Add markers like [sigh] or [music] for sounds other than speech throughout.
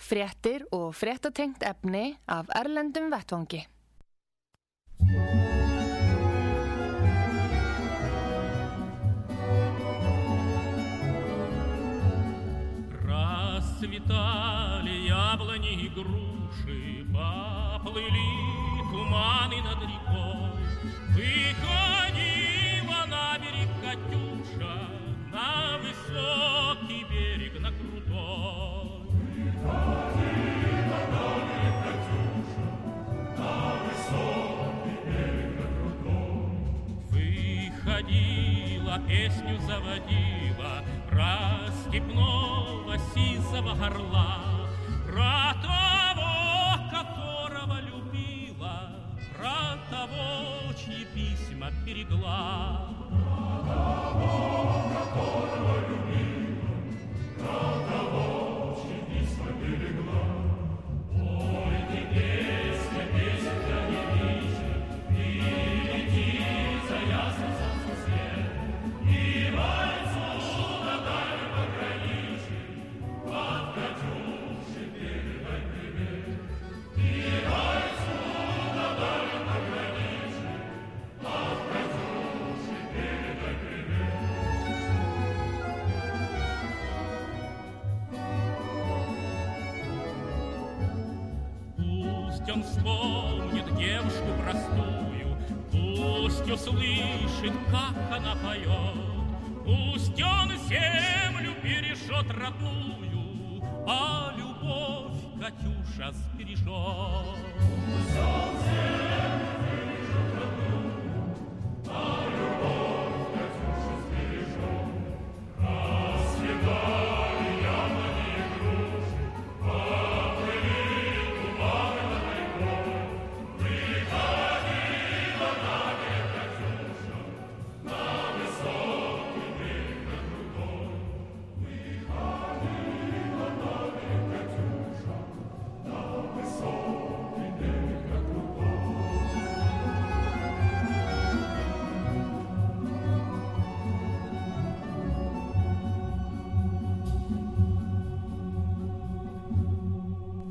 Fréttir og fréttatengt efni af Erlendum Vettvangi. Расцветали яблони и груши, Поплыли туманы над рекой. Выходила на берег Катюша, На высокий Выходила, песню заводила, Про степного сизого горла, Про того, которого любила, Про того, чьи письма берегла. Пусть он вспомнит девушку простую, Пусть услышит, как она поет, Пусть он землю бережет родную, А любовь Катюша сбережет.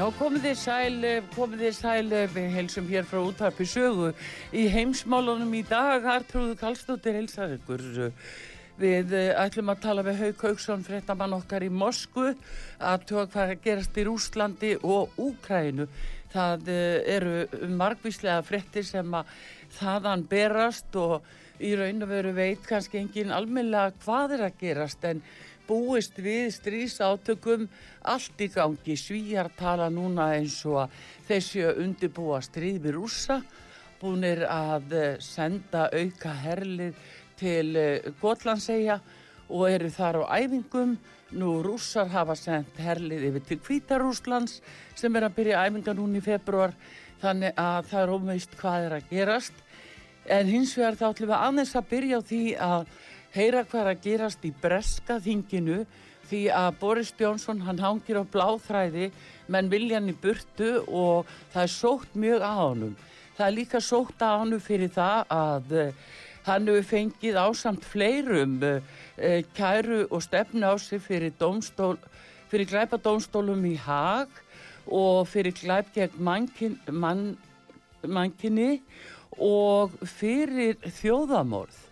Já, komið þið sæl, eh, komið þið sæl, eh, við heilsum hér frá útarpi sögu í heimsmálunum í dag, Artrúðu Kallstóttir heilsar ykkur. Við eh, ætlum að tala við Hauk Hauksson, frettamann okkar í Moskvu, að tók hvað að gerast í Rúslandi og Úkrænu. Það eru margvíslega frettir sem að þaðan berast og í raun og veru veit kannski engin almennilega hvað er að gerast en búist við strísátökum allt í gangi. Svíjar tala núna eins og að þessi undirbúa stríð við rúsa búinir að eh, senda auka herlið til eh, Gotlandsegja og eru þar á æfingum. Nú rússar hafa sendt herlið yfir til Kvítarúslands sem er að byrja æfinga núna í februar þannig að það er ómeist hvað er að gerast. En hins vegar þá ætlum við aðeins að byrja á því að heyra hvað að gerast í breska þinginu því að Boris Jónsson hann hangir á bláþræði menn viljan í burtu og það er sótt mjög á honum. Það er líka sótt á honum fyrir það að uh, hann hefur fengið ásamt fleirum uh, uh, kæru og stefnu á sig fyrir domstól fyrir glæpadómstólum í Haag og fyrir glæp gegn mankin, man, mankinni og fyrir þjóðamorð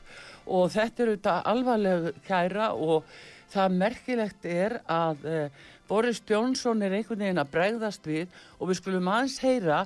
og þetta eru þetta alvarlega kæra og það merkilegt er að eh, Boris Jónsson er einhvern veginn að bregðast við og við skulum aðeins heyra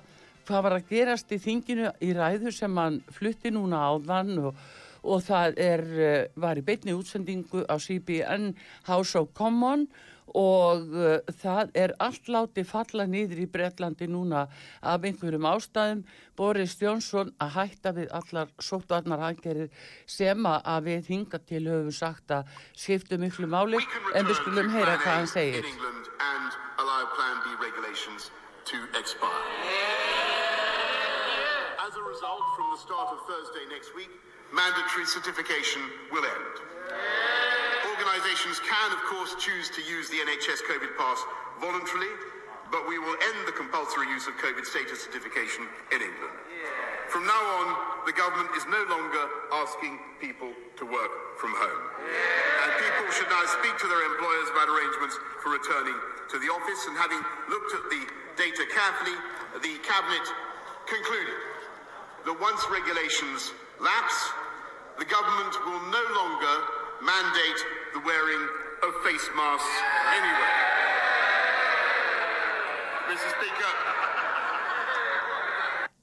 hvað var að gerast í þinginu í ræðu sem hann flutti núna á þann og, og það er, eh, var í beitni útsendingu á CBN House of Common og uh, það er allt láti falla nýður í Breitlandi núna af einhverjum ástæðum. Boris Jónsson að hætta við allar sótvarnar aðgerir sem að við hinga til höfum sagt að skiptu miklu máli. En við skulum heyra hvað hann segir. As a result from the start of Thursday next week mandatory certification will end Organisations can, of course, choose to use the NHS COVID pass voluntarily, but we will end the compulsory use of COVID status certification in England. Yeah. From now on, the government is no longer asking people to work from home. Yeah. And people should now speak to their employers about arrangements for returning to the office. And having looked at the data carefully, the Cabinet concluded that once regulations lapse, the government will no longer mandate the wearing of face masks anyway. Mr. Speaker.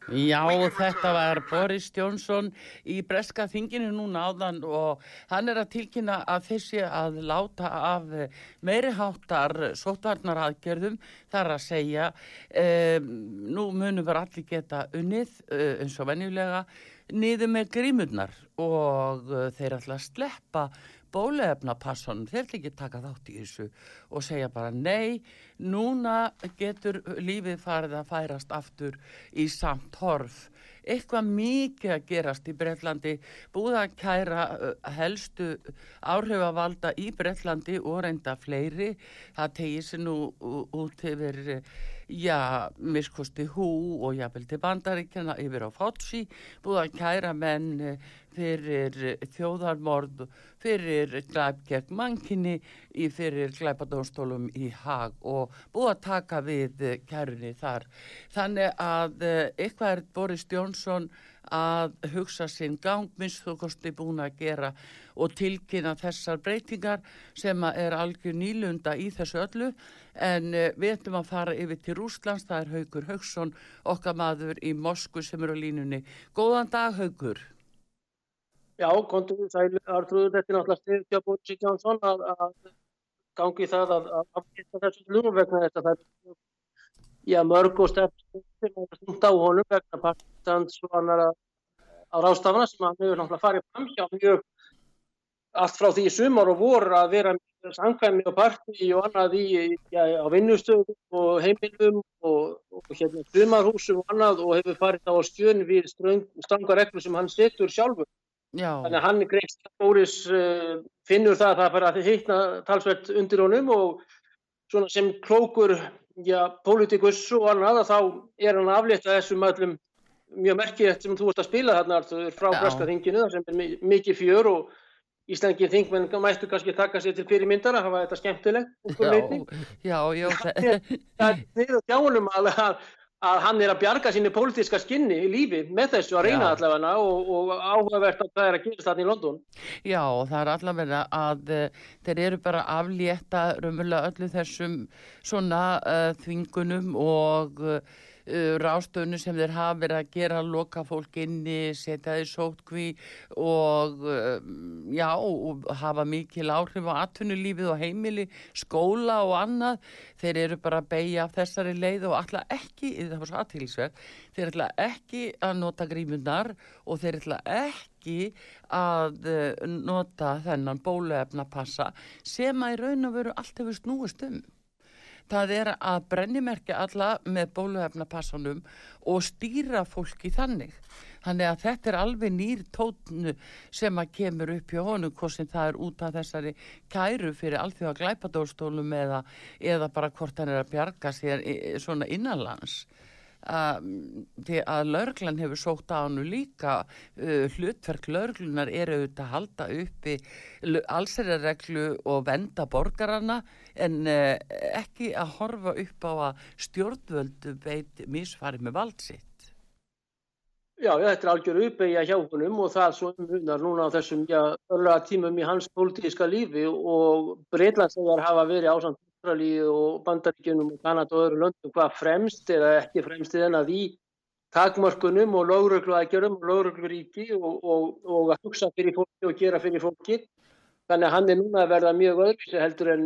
Já, þetta var Boris Jónsson í breska þinginu núna áðan og hann er að tilkynna að þessi að láta af meiriháttar sótvarnar aðgerðum þar að segja um, nú munum við allir geta unnið uh, eins og venjulega niður með grímurnar og uh, þeir ætla að sleppa bólefnapassunum, þeir vil ekki taka þátt í þessu og segja bara nei, núna getur lífið farið að færast aftur í samt horf. Eitthvað mikið að gerast í Breitlandi, búið að kæra uh, helstu áhrifavalda í Breitlandi og reynda fleiri. Það tegir sér nú út yfir já, miskosti hú og jábel til bandaríkjana yfir á Fátsi, búið að kæra menn fyrir þjóðarmord, fyrir glæp gegn mankinni, fyrir glæpadónstólum í hag og búið að taka við kærunni þar. Þannig að eh, eitthvað er Boris Jónsson að hugsa sinn gang minnst þú kosti búin að gera og tilkynna þessar breytingar sem er algjör nýlunda í þessu öllu en við ætlum að fara yfir til Rúslands, það er Haugur Haugsson okkar maður í Mosku sem er á línunni. Góðan dag Haugur. Já, kontur sælu Artrúður, þetta er náttúrulega styrkja Bótsi Kjánsson að, að gangi það að afgifta þessu slugum vegna þess að það er já, mörg og stefn sem er stundt á honum vegna partistans og annar að rástafna sem hann hefur náttúrulega farið fram hjá mjög allt frá því sumar og vor að vera samkvæmi og parti og annað í, já, á vinnustöðum og heimilum og, og hérna sumarhúsum og annað og hefur farið á stjön við stranga reglur sem hann setur sjálfur. Já. Þannig að hann greist Boris uh, finnur það að það fara að hittna talsvert undir honum og svona sem klókur já, politikus og annað að þá er hann aflétt að þessum öllum mjög merkilegt sem þú ert að spila þarna frá Breska þinginu sem er mikið fjör og Íslandingin þingmenn mættu kannski taka sér til fyrirmyndar að hafa þetta skemmtilegt Já, já, já Það er niður þjánum að, að hann er að bjarga sínu pólitíska skinni í lífi með þessu að reyna allavega og, og áhugavert að það er að gerast þarna í London. Já, það er allavega að uh, þeir eru bara aflétta raunverulega öllu þessum svona uh, þvingunum og uh, Uh, rástöðinu sem þeir hafa verið að gera loka fólk inni, setja þeir sótkví og uh, já, og hafa mikil áhrif á atvinnulífið og heimili skóla og annað, þeir eru bara að beigja af þessari leið og alltaf ekki það var svo aðtilsverð, þeir ætla ekki að nota grímunar og þeir ætla ekki að uh, nota þennan bóluefna passa sem að í raun og veru allt hefur snúist um það er að brennimerkja alla með bóluefnapassanum og stýra fólki þannig. Þannig að þetta er alveg nýr tótnu sem að kemur upp hjá honum hvort sem það er út af þessari kæru fyrir allþjóða glæpadórstólum eða, eða bara hvort hann er að bjarga sér svona innanlands. Því að laurglan hefur sótt á hannu líka uh, hlutverk laurglunar eru auðvitað að halda uppi allsherjarreglu og venda borgarana en uh, ekki að horfa upp á að stjórnvöldu veit misfari með valdsitt Já, þetta er algjör uppeyja hjá húnum og það svo umhunar núna á þessum örlega tímum í hans pólitíska lífi og Breitlandssegar hafa verið ásand Ástralíu og Bandaríkjunum og Kanada og öðru löndum hvað fremst eða ekki fremst en að í takmörkunum og lögrögglu aðgjörum og lögröggluríki og, og, og að hugsa fyrir fólki og gera fyrir fólki. Þannig að hann er núna að verða mjög öðruvísi heldur en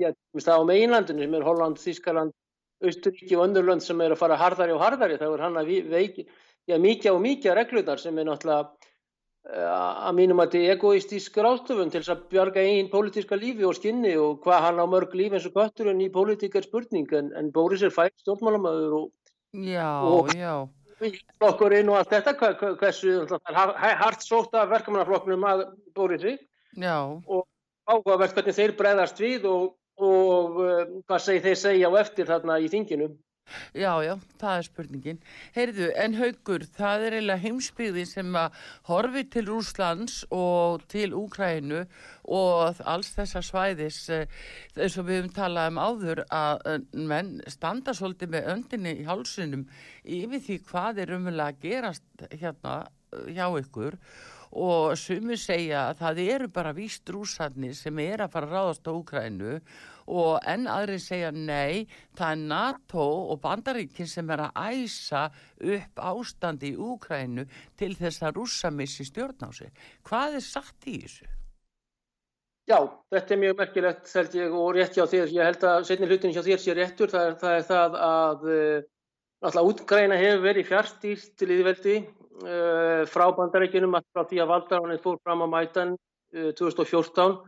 veist það á meginlandinu sem er Holland, Þískaland, Austuríki og öndurlönd sem er að fara hardari og hardari. Það er hann að veiki, já mikið og mikið reglunar sem er náttúrulega að mínum að þetta er egoistísk ráðstöfun til þess að bjarga einn pólitíska lífi og skinni og hvað hann á mörg lífi eins og götturinn í pólitík er spurning en, en Bóris er fætt stjórnmálamöður og, og flokkurinn og allt þetta hva, hversu hart sótt af verkamannaflokknum að Bórisi og áhugavert hvernig þeir bregðast við og, og uh, hvað segir þeir segja á eftir þarna í þinginum Já, já, það er spurningin. Heyrðu, en haugur, það er eiginlega heimsbyggðin sem að horfi til Rúslands og til Úkrænu og alls þessa svæðis eins og við höfum talað um áður að menn standa svolítið með öndinni í hálsunum yfir því hvað er umvel að gerast hérna hjá ykkur og sumir segja að það eru bara víst rúsarnir sem er að fara að ráðast á Úkrænu og enn aðri segja nei, það er NATO og bandaríkinn sem er að æsa upp ástandi í Úkrænu til þess að rúsa missi stjórn á sig. Hvað er sagt í þessu? Já, þetta er mjög merkilegt held ég og rétt hjá þér. Ég held að setni hlutin hjá þér sé réttur. Það er það, er það að uh, alltaf útgræna hefur verið fjárstýrt til íðveldi uh, frá bandaríkinum að frá því að valdaránin fór fram á mætan uh, 2014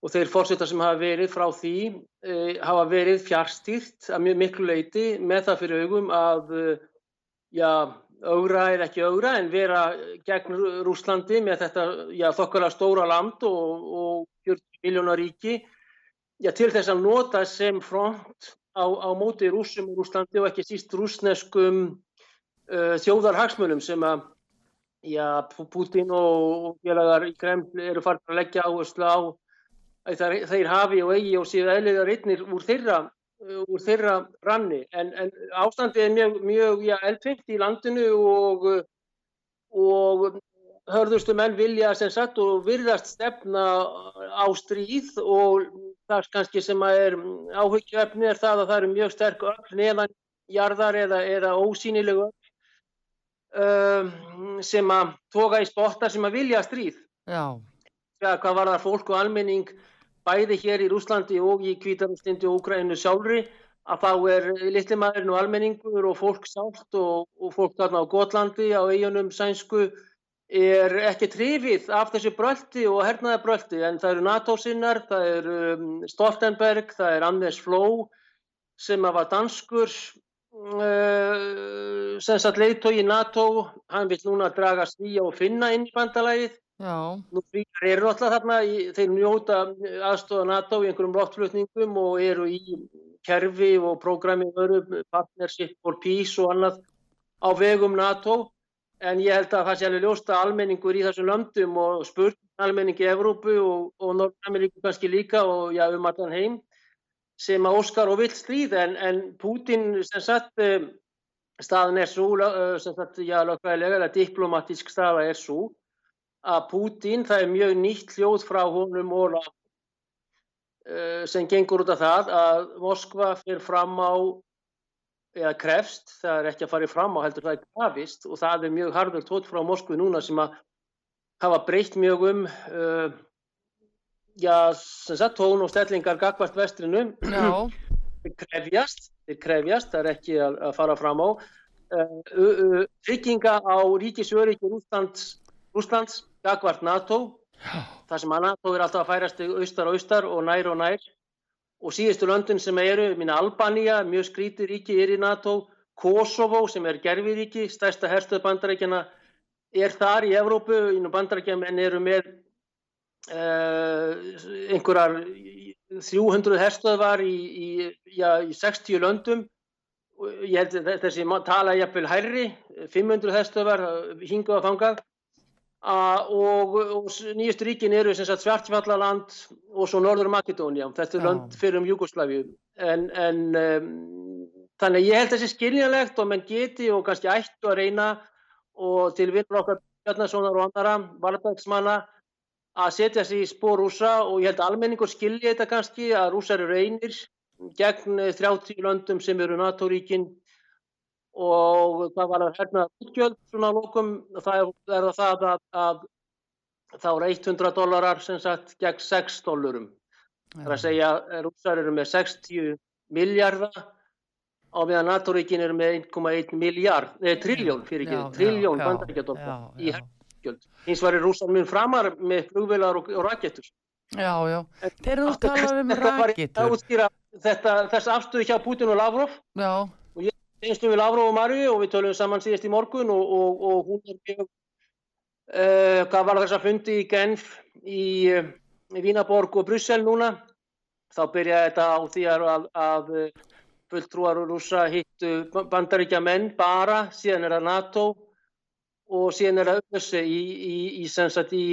og þeir fórsettar sem hafa verið frá því uh, hafa verið fjárstýrt að mjög miklu leiti með það fyrir augum að uh, já, augra er ekki augra en vera gegn Rúslandi með þetta já, þokkala stóra land og, og 40 miljónar ríki. Já, til þess að nota sem front á, á móti rúsum og Rúslandi og ekki síst rúsneskum uh, þjóðarhagsmunum sem að já, Putin og félagar í Kreml eru farin að leggja áherslu á að þeir hafi og eigi og séu eðliðar einnir úr þeirra, úr þeirra ranni en, en ástandið er mjög, mjög ja, eldfimt í landinu og, og hörðustu menn vilja sem sagt og virðast stefna á stríð og það kannski sem er áhyggjöfni er það að það eru mjög sterk öll neðan jarðar eða, eða ósýnilegu öll um, sem að toga í spotta sem að vilja stríð. Já. Hvað var það fólk og almenning bæði hér í Rúslandi og í Kvítarústindi og Úgrænu sjálfri að þá er litlimaðurinn og almenningur og fólk sált og, og fólk þarna á Gotlandi á eigunum sænsku er ekki trifið af þessu bröldi og hernaða bröldi en það eru NATO-sinnar, það eru um, Stoltenberg, það er Anders Fló sem að var danskur uh, sem satt leiðtói í NATO, hann vil núna draga svíja og finna inn í bandalægið Nú eru alltaf þarna, þeir njóta aðstofa NATO í einhverjum loftflutningum og eru í kerfi og prógrami öru, Partnership for Peace og annað á vegum NATO. En ég held að það sé alveg ljósta almenningur í þessum löndum og spurt almenningi í Evrópu og, og Nordameríku kannski líka og já um allan heim sem að Óskar og vill stríð. En, en Putin sem sagt eh, staðan er svo eh, sem sagt já lögfæðilega diplomatísk staða er svo að Pútín, það er mjög nýtt hljóð frá honum og uh, sem gengur út af það að Moskva fyrir fram á eða krefst, það er ekki að fara fram á heldur það er krafist og það er mjög harður tótt frá Moskvi núna sem að hafa breytt mjög um uh, já, sem sagt tón og stellingar gagvart vestrinum [clears throat] þeir krefjast, þeir krefjast það er ekki að, að fara fram á. Uh, trygginga á ríkisjöriki Rúslands Rúslands gagvart NATO. Þar sem að NATO er alltaf að færast austar og austar og nær og nær. Og síðustu löndin sem eru, minna Albanía, mjög skrítið ríki er í NATO, Kosovo sem er gerfiríki, stærsta herstuð bandarækjana er þar í Evrópu, innan bandarækjamenn eru með uh, einhverjar 300 herstuðvar í, í, já, í 60 löndum. Ég held þessi tala jafnvel hærri, 500 hestöfar hingað að fangað og, og nýjast ríkin eru Svartfjallaland og svo Norður Makedónia, þetta er land fyrir um Jugosláfi en, en um, þannig ég held að þessi skiljanlegt og menn geti og kannski ættu að reyna og til vinnur okkar Bjarnasonar og andara vardagsmanna að setja sig í spór rúsa og ég held að almenningur skilja þetta kannski að rúsar eru einir gegn 30 löndum sem eru NATO-ríkin og það var að herna útgjöld svona lókum, það er það að, að þá er 100 dólarar sem sagt gegn 6 dólarum. Það er að segja að rússar eru með 60 miljardar á meðan NATO-ríkin eru með 1,1 miljard, eða triljón fyrir ekki, triljón bandaríkjadólar í herrgjöld. Hins var rússar mjög framar með flugvelar og, og rakettur. Já, já. Þeir eru að tala um rakettur þetta, þess afstöðu hjá Putin og Lavrov Já. Einstum við Lavrov og Marju og við tölum saman síðast í morgun og, og, og hún er mjög uh, hvað var þess að fundi í Genf í, uh, í Vínaborg og Brussel núna? Þá byrjaði þetta á því að, að, að fulltrúar og rúsa hittu bandaríkja menn bara síðan er það NATO. og síðan er það Öse í, í, í, í,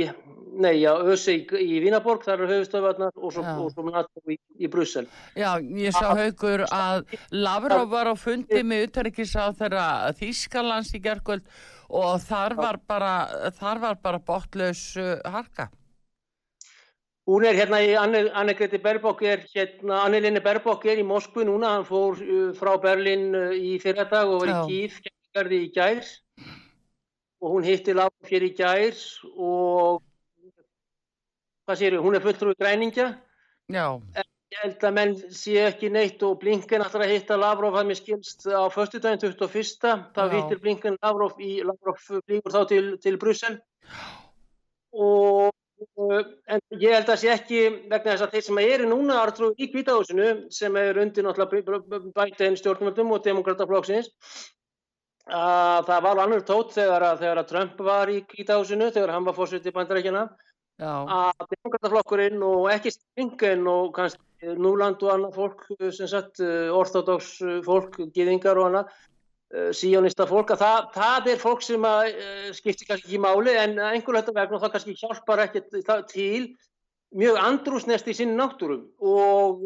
nei, já, Öse í Vínaborg, þar eru höfustöfarnar og svo, og svo NATO í Brussel. Já, ég sá haugur að Lavrov var á fundi með utarikis á þeirra Þískalands í gerðkvöld og þar var bara, þar var bara botlaus uh, harka. Hún er hérna í Anne-Greti Berbok er hérna, Anne-Linni Berbok er í Moskvu núna, hann fór uh, frá Berlin uh, í fyrradag og var í Kíf, gerði í gærs og hún hitti Lavrov hér í gær og hvað séu, hún er fulltrúi græningja Já. en ég held að menn sé ekki neitt og Blinken ætlar að hitta Lavrov það með skilst á förstu daginn 21. þá hittir Blinken Lavrov í Lavrov flýgur þá til, til Brussel og en ég held að sé ekki vegna þess að þeir sem eru núna í kvítahúsinu sem er undir náttúrulega bætinn stjórnmöldum og demokrataflokksins að það var annur tótt þegar að, þegar að Trump var í kvítahúsinu þegar hann var fórsviti bandarækjana að demokrataflokkurinn og ekki Stinken og kannski Núland og annað fólk sem sagt orthodox fólk, giðingar og annað síjónista fólk að það, það er fólk sem að skiptir kannski ekki máli en einhverju þetta vegna það kannski hjálpar ekki til mjög andrúsnest í sinni náttúrum og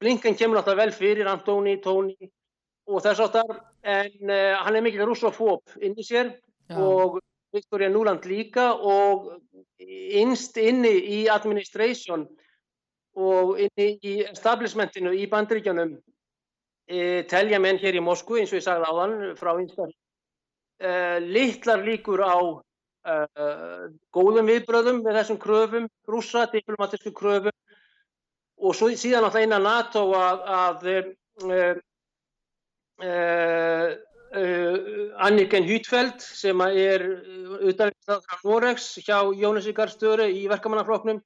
Blinken kemur náttúrulega vel fyrir Antoni, Tóni og þess áttar en uh, hann er mikil rússofób inn í sér Já. og Victoria Nuland líka og innst inni í administration og inni í establishmentinu í bandríkjanum e, telja menn hér í Moskvu eins og ég sagði áðan frá einstaklega e, litlar líkur á e, góðum viðbröðum með þessum kröfum, rúsa, diplomatísku kröfum og svo, síðan alltaf innan NATO að, að Anniken Hütfeldt sem er auðvitað Noregs hjá Jónasi Garstöru í verkamannafloknum.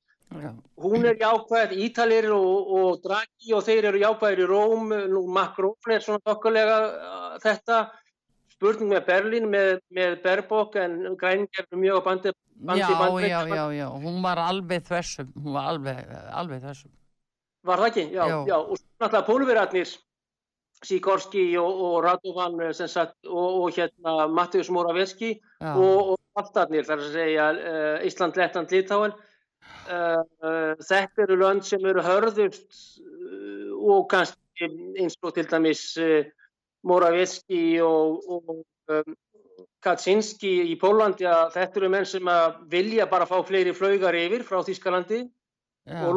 Hún er jákvæð, Ítalir og, og Draghi og þeir eru jákvæðir í Róm, nú Macron er svona okkurlega þetta, spurning með Berlín með, með Berbok en Græning er mjög á bandi, bandi já, bandi. Já, já, já, hún var alveg þessum, hún var alveg, alveg þessum. Var það ekki? Já, já, já. og svo náttúrulega pólverarnir, Sikorski og, og Radovan sagt, og, og hérna Mattius Moraveski og alltarnir, þar að segja uh, Ísland, Lettland, Litáen Uh, uh, þetta eru lönd sem eru hörðust og kannski eins og til dæmis Moravetski og, og um, Kaczynski í Pólandi að þetta eru menn sem vilja bara fá fleiri flaugar yfir frá Þískalandi Já. og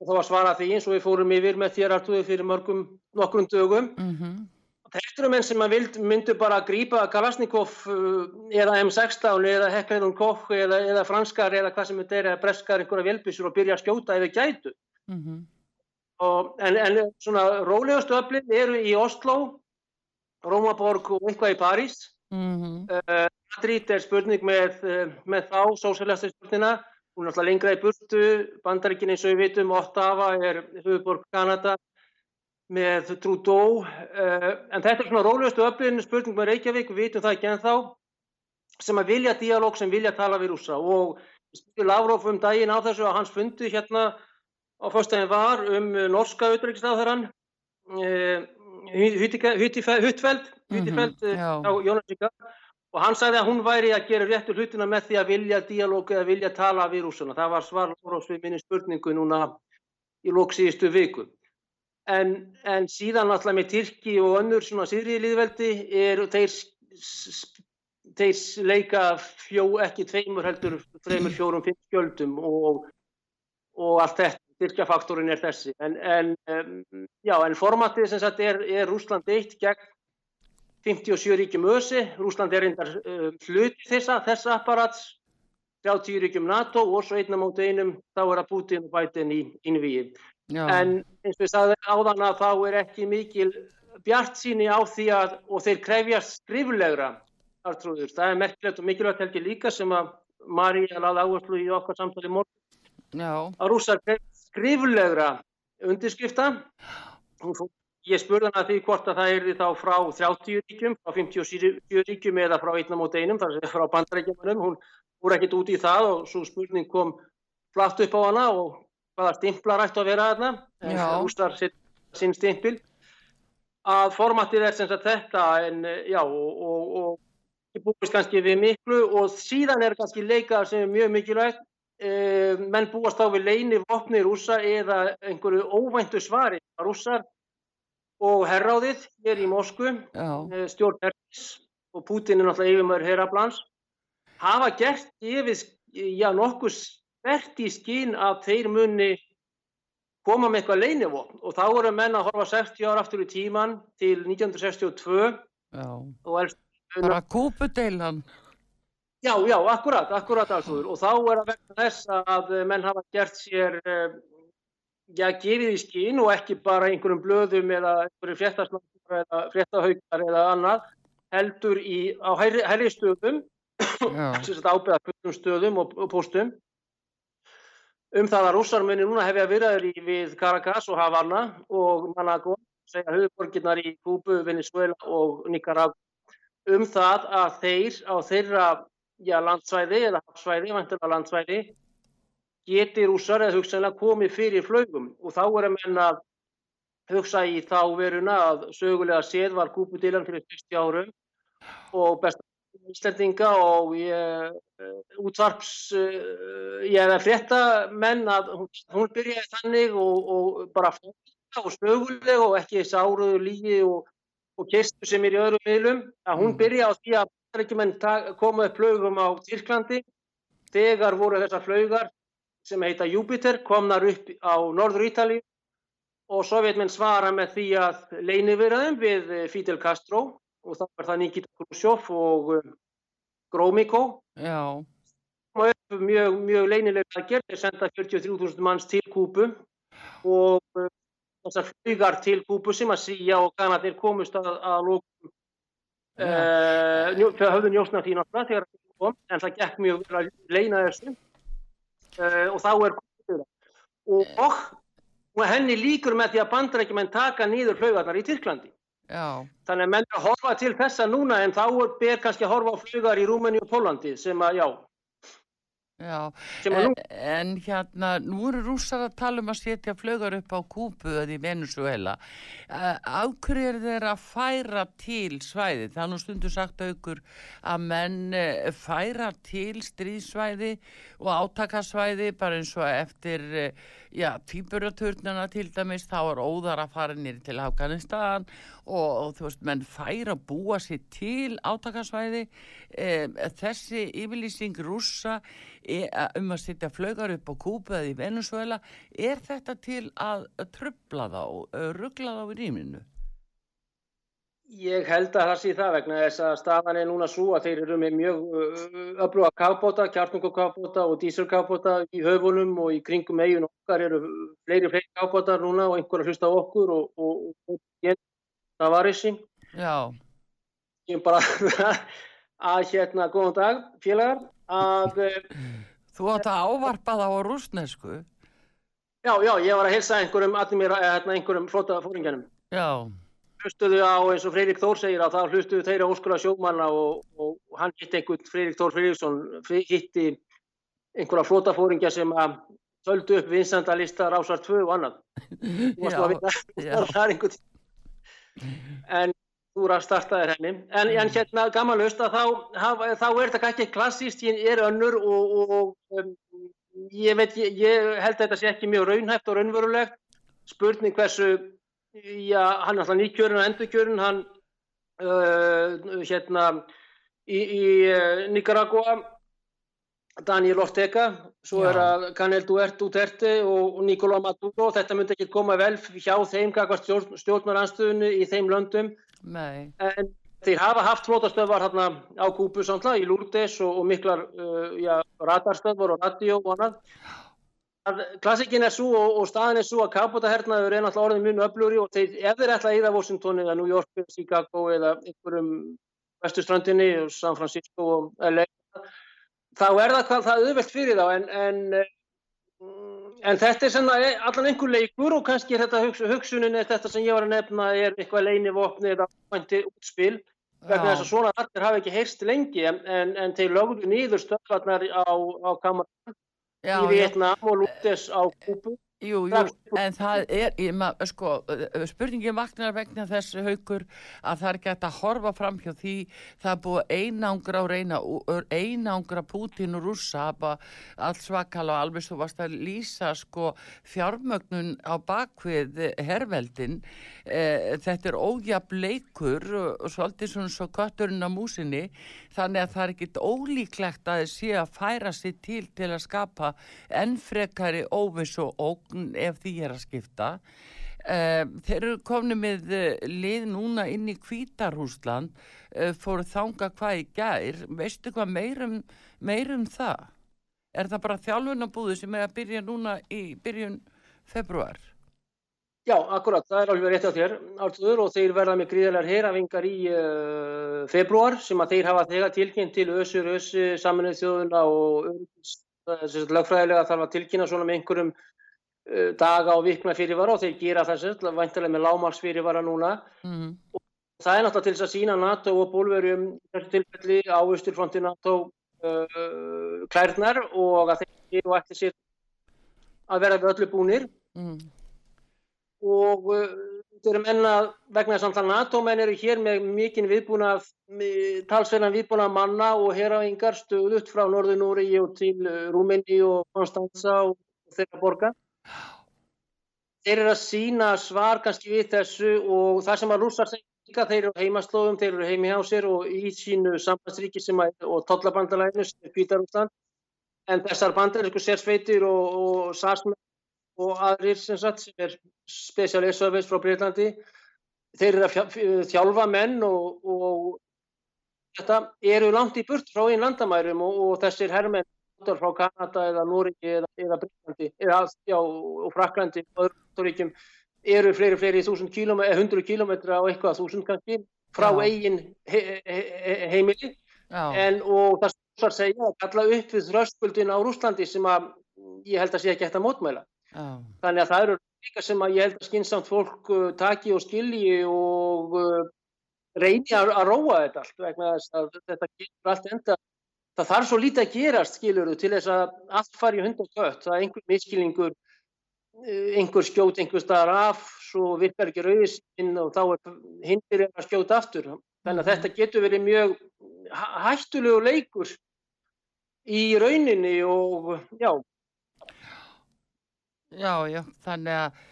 Lukashenko þá að svara því eins og við fórum yfir með þér artuði fyrir mörgum nokkrum dögum mm -hmm. Þetta eru menn sem myndu bara að grípa Kalasnikov uh, eða M16 eða Hekleirun Koch eða, eða franskar eða hvað sem þetta er eða breskar einhverja velbísur og byrja að skjóta ef við gætu. Mm -hmm. og, en, en svona rólegastu öflin eru í Oslo, Rómaborg og eitthvað í París. Mm -hmm. uh, Madrid er spurning með, uh, með þá, sóséljastu spurningina hún er alltaf lengra í burtu, bandaríkin eins og við vitum, Ottawa er höfuborg Kanada með Trudeau, uh, en þetta er svona rólegustu öflin spurning með Reykjavík, við vitum það ekki en þá, sem að vilja dialóg, sem vilja tala við rúsa og spyrir Lavrov um daginn á þessu að hans fundi hérna á fyrstæðin var um norska auðvitaðriksnáðarann uh, Huttfeld, Huttfeld á Jónasíka og hann sagði að hún væri að gera réttu hlutina með því að vilja dialóg eða vilja tala við rúsuna. Það var svar Lavrovs við minni spurningu núna í lóksíðistu viku. En, en síðan alltaf með Tyrki og önnur svona síðri líðveldi er þeir, þeir leika fjó ekki tveimur heldur, tveimur fjórum, fimm skjöldum og, og allt þetta. Tyrkjafaktorin er þessi. En, en, já, en formatið sem sagt er, er Rúsland eitt gegn 57 ríkjum ösi. Rúsland er reyndar uh, hluti þessa, þessa apparats, 30 ríkjum NATO og svo einna móti einum þá er að Putin og Biden í innvíi. En eins og ég sagði áðan að þá er ekki mikil bjart síni á því að, og þeir krefjast skriflegra artrúður. Það er merkilegt og mikilvægt helgi líka sem að Maríja laði áherslu í okkar samtali morgun. Já. Að rúsa skriflegra undirskrifta. Ég spurði hann að því hvort að það er því þá frá 30 ríkjum, frá 57 ríkjum eða frá einna mót einum, þar sem frá bandrækjumunum. Hún voru ekkit út í það og svo spurning kom flatt upp á hana og hvaða stimplar ættu að vera þarna. Rústar sinn stimpil. Að formatið er sem sagt þetta en já og, og, og ég búist kannski við miklu og síðan er kannski leikað sem er mjög mikilvægt Uh, menn búast á við leini vopni rúsa eða einhverju óvæntu svari rússar og herráðið hér í Moskvu uh, stjórn Erkis og Putin er náttúrulega yfirmöður herraplans hafa gert yfir já nokkuð spert í skín að þeir muni koma með eitthvað leinivopn og þá eru menn að horfa 60 ára aftur í tíman til 1962 já. og er bara kúpudeilan Já, já, akkurat, akkurat alveg og þá er að vegna þess að menn hafa gert sér, eh, já, gefið í skín og ekki bara einhverjum blöðum eða einhverjum fréttaslampar eða fréttahaukar eða annað heldur í, á hæri, hæri stöðum, [clears throat] ábyrða kvöldum stöðum og, og postum um það að rússarmunni núna hefja virðaður í við Caracas og Havana og Managua, segja höfuborginnar í Kúbu, Venezuela og Nicaragua. Um það að þeir á þeirra já, landsvæði eða hafsvæði, vantilega landsvæði, geti rúsar eða hugsanlega komið fyrir flögum og þá er að menna að hugsa í þá veruna að sögulega séð var kúpudílan fyrir 60 árum og besta íslendinga og ég, útvarps ég hefði frétta menn að hún, hún byrjaði þannig og, og bara fólk og sögulega og ekki sáruðu lígi og, og kistu sem er í öðrum miðlum. Að hún byrjaði á því að koma upp flögum á Tyrklandi þegar voru þessar flögar sem heita Júpiter komnar upp á Norður Ítali og sovjetmenn svara með því að leini verðum við Fidel Castro. Og þá var það Nikita Khrushchev og eh, Gromyko. Mjög, mjög leinilega að gera þeir senda 43.000 manns til Kúpu og eh, þessar flugar til Kúpu sem að síja og kannadir komust að, að lókum þau höfðu njósna því náttúrulega þegar það kom en það gekk mjög vel að leina þessu. uh, og þá er og, og, og henni líkur með því að bandrækjumenn taka nýður flaugarnar í Tyrklandi. Já. þannig að menn er að horfa til þessa núna en þá ber kannski að horfa á flaugar í Rúmeni og Pólandi sem að já Já, en, en hérna, nú eru rússar að tala um að setja flögar upp á Kúpu eða í Venezuela. Áhverju er þeir að færa til svæði? Það er nú stundu sagt aukur að menn eh, færa til stríðsvæði og átakasvæði bara eins og eftir eh, já, týpuraturnana til dæmis þá er óðar að fara nýri til Afganistan og, og þú veist, menn færa búa sér til átakasvæði e, þessi yfirlýsing rússa e, um að setja flögar upp á Kúpa eða í Venezuela er þetta til að trubla þá, ruggla þá í rýminu? Ég held að það sé það vegna þess að staðan er núna svo að þeir eru með mjög öfluga kafbóta, kjartungokafbóta og dísurkafbóta í höfunum og í kringum eigin okkar eru fleiri fleiri kafbóta núna og einhverja hlusta okkur og, og, og, og það var þessi. Já. Ég bara [laughs] að hérna, góðan dag félagar, að Þú átt að ávarpa það á rúsnesku. Já, já, ég var að hilsa einhverjum, mér, hérna, einhverjum flota fóringanum. Já. Hlustuðu á eins og Freirik Þór segir að það hlustuðu þeirra óskura sjómanna og, og hann hitti einhvern Freirik Þór Freiríksson, hitti einhverja flota fóringa sem að töldu upp vinsandalista rásar 2 og annað. Þú varst að vita, það er einhvern. En þú er að starta þér henni. En, en hérna gammalust að þá, þá er þetta ekki klassíst, ég er önnur og, og um, ég, veit, ég, ég held að þetta sé ekki mjög raunhæft og raunverulegt. Spurning hversu, já, hann er alltaf nýkjörun og endurkjörun, hann uh, hérna í, í uh, Nicaragua, Daniel Ortega, svo já. er að Canel Duterte og, og Nicolás Maduro, þetta myndi ekki koma vel hjá þeim stjórn, stjórnaranstöðunni í þeim löndum. Nei. En þeir hafa haft flótastöðvar hérna á Kúpu samtla í Lourdes og, og miklar uh, já, radarstöðvar og radio og annað. Klassikin er svo og, og staðin er svo að kapótahernaður er náttúrulega orðin mjög öfluri og þeir, ef þeir ætla að íða Washington eða New York eða Chicago eða einhverjum vestustrandinni og San Francisco og LA þá er það, það auðvelt fyrir þá en, en, en þetta er svona allan einhver leikur og kannski er þetta hugsun, hugsunin er þetta sem ég var að nefna er eitthvað leinivopni eða útspil vegna þess að svona allir hafa ekki heyrst lengi en, en þeir lögðu nýður stöðvarnar á, á kameran í Vietnam og Lútes á Kúpu Jú, jú, en það er, mað, sko, spurningin vaknar vegna þessu haugur að það er gett að horfa fram hjá því það búið einangra og reyna, einangra Putin og rússa, alls svakala og alveg svo varst að lýsa sko fjármögnun á bakvið herrveldin, e, þetta er ójab leikur og svolítið svona svo kötturinn á músinni, þannig að það er ekkit ólíklegt að þið sé að færa sér til til að skapa ennfrekari óviss og óg ef því er að skipta. Um, þeir eru komni með uh, lið núna inn í Kvítarhúsland uh, fóru þanga hvað í gær. Veistu hvað meirum, meirum það? Er það bara þjálfunabúðu sem er að byrja núna í byrjun februar Já, akkurat, það er alveg rétt á þér Artur, og þeir verða með gríðarlegar herafingar í uh, februar sem að þeir hafa þegar tilkynnt til össur, össu, saminuð þjóðuna og lögfræðilega þarf að tilkynna svona með einhverjum Uh, daga og vikna fyrirvara og þeir gera þessu vantilega með lámars fyrirvara núna mm. og það er náttúrulega til þess að sína NATO og bólverjum þessu tilfelli á austurfronti NATO uh, klærnar og að þeir eru eftir sér að vera við öllu búnir mm. og uh, þeir eru menna vegna þess að NATO menn eru hér með mikinn viðbúna talsverðan viðbúna manna og herafingar stöðut frá Norður Núri og til Rúmini og Konstanza og þeirra borga Þeir eru að sína svar kannski við þessu og það sem að rússar segja líka, þeir eru heimaslóðum, þeir eru heimi hjá sér og í sínu sambandsríki sem að, og tollabandalæðinu sem er Kvítarúsland, en þessar bandarísku sérsveitir og, og sásmenn og aðrir sem sagt sem er specialist service frá Breitlandi, þeir eru að þjálfa menn og, og þetta eru langt í burt frá einn landamærum og, og þessir herrmenn frá Kanada eða Núringi eða, eða Breitlandi eða já, og Fraklandi og öðrum ríkjum eru fleiri fleiri þúsund kílometra, hundru kílometra og eitthvað þúsund kannski frá já. eigin he, he, he, heimili já. en og það að segja kalla upp við þröskuldin á Rúslandi sem að ég held að sé ekki eftir að mótmæla þannig að það eru líka sem að ég held að skynnsamt fólk uh, taki og skilji og uh, reyni að, að róa þetta allt vegna þess að þetta getur allt enda það þarf svo lítið að gerast skiluru til þess að allt fari hund og kött. Það er einhver miskilningur eh, einhver skjót einhver staðar af svo virkar ekki rauðisinn og þá er hindir að skjóta aftur. Þannig að þetta getur verið mjög hættulegu leikur í rauninni og já. Já, já, þannig að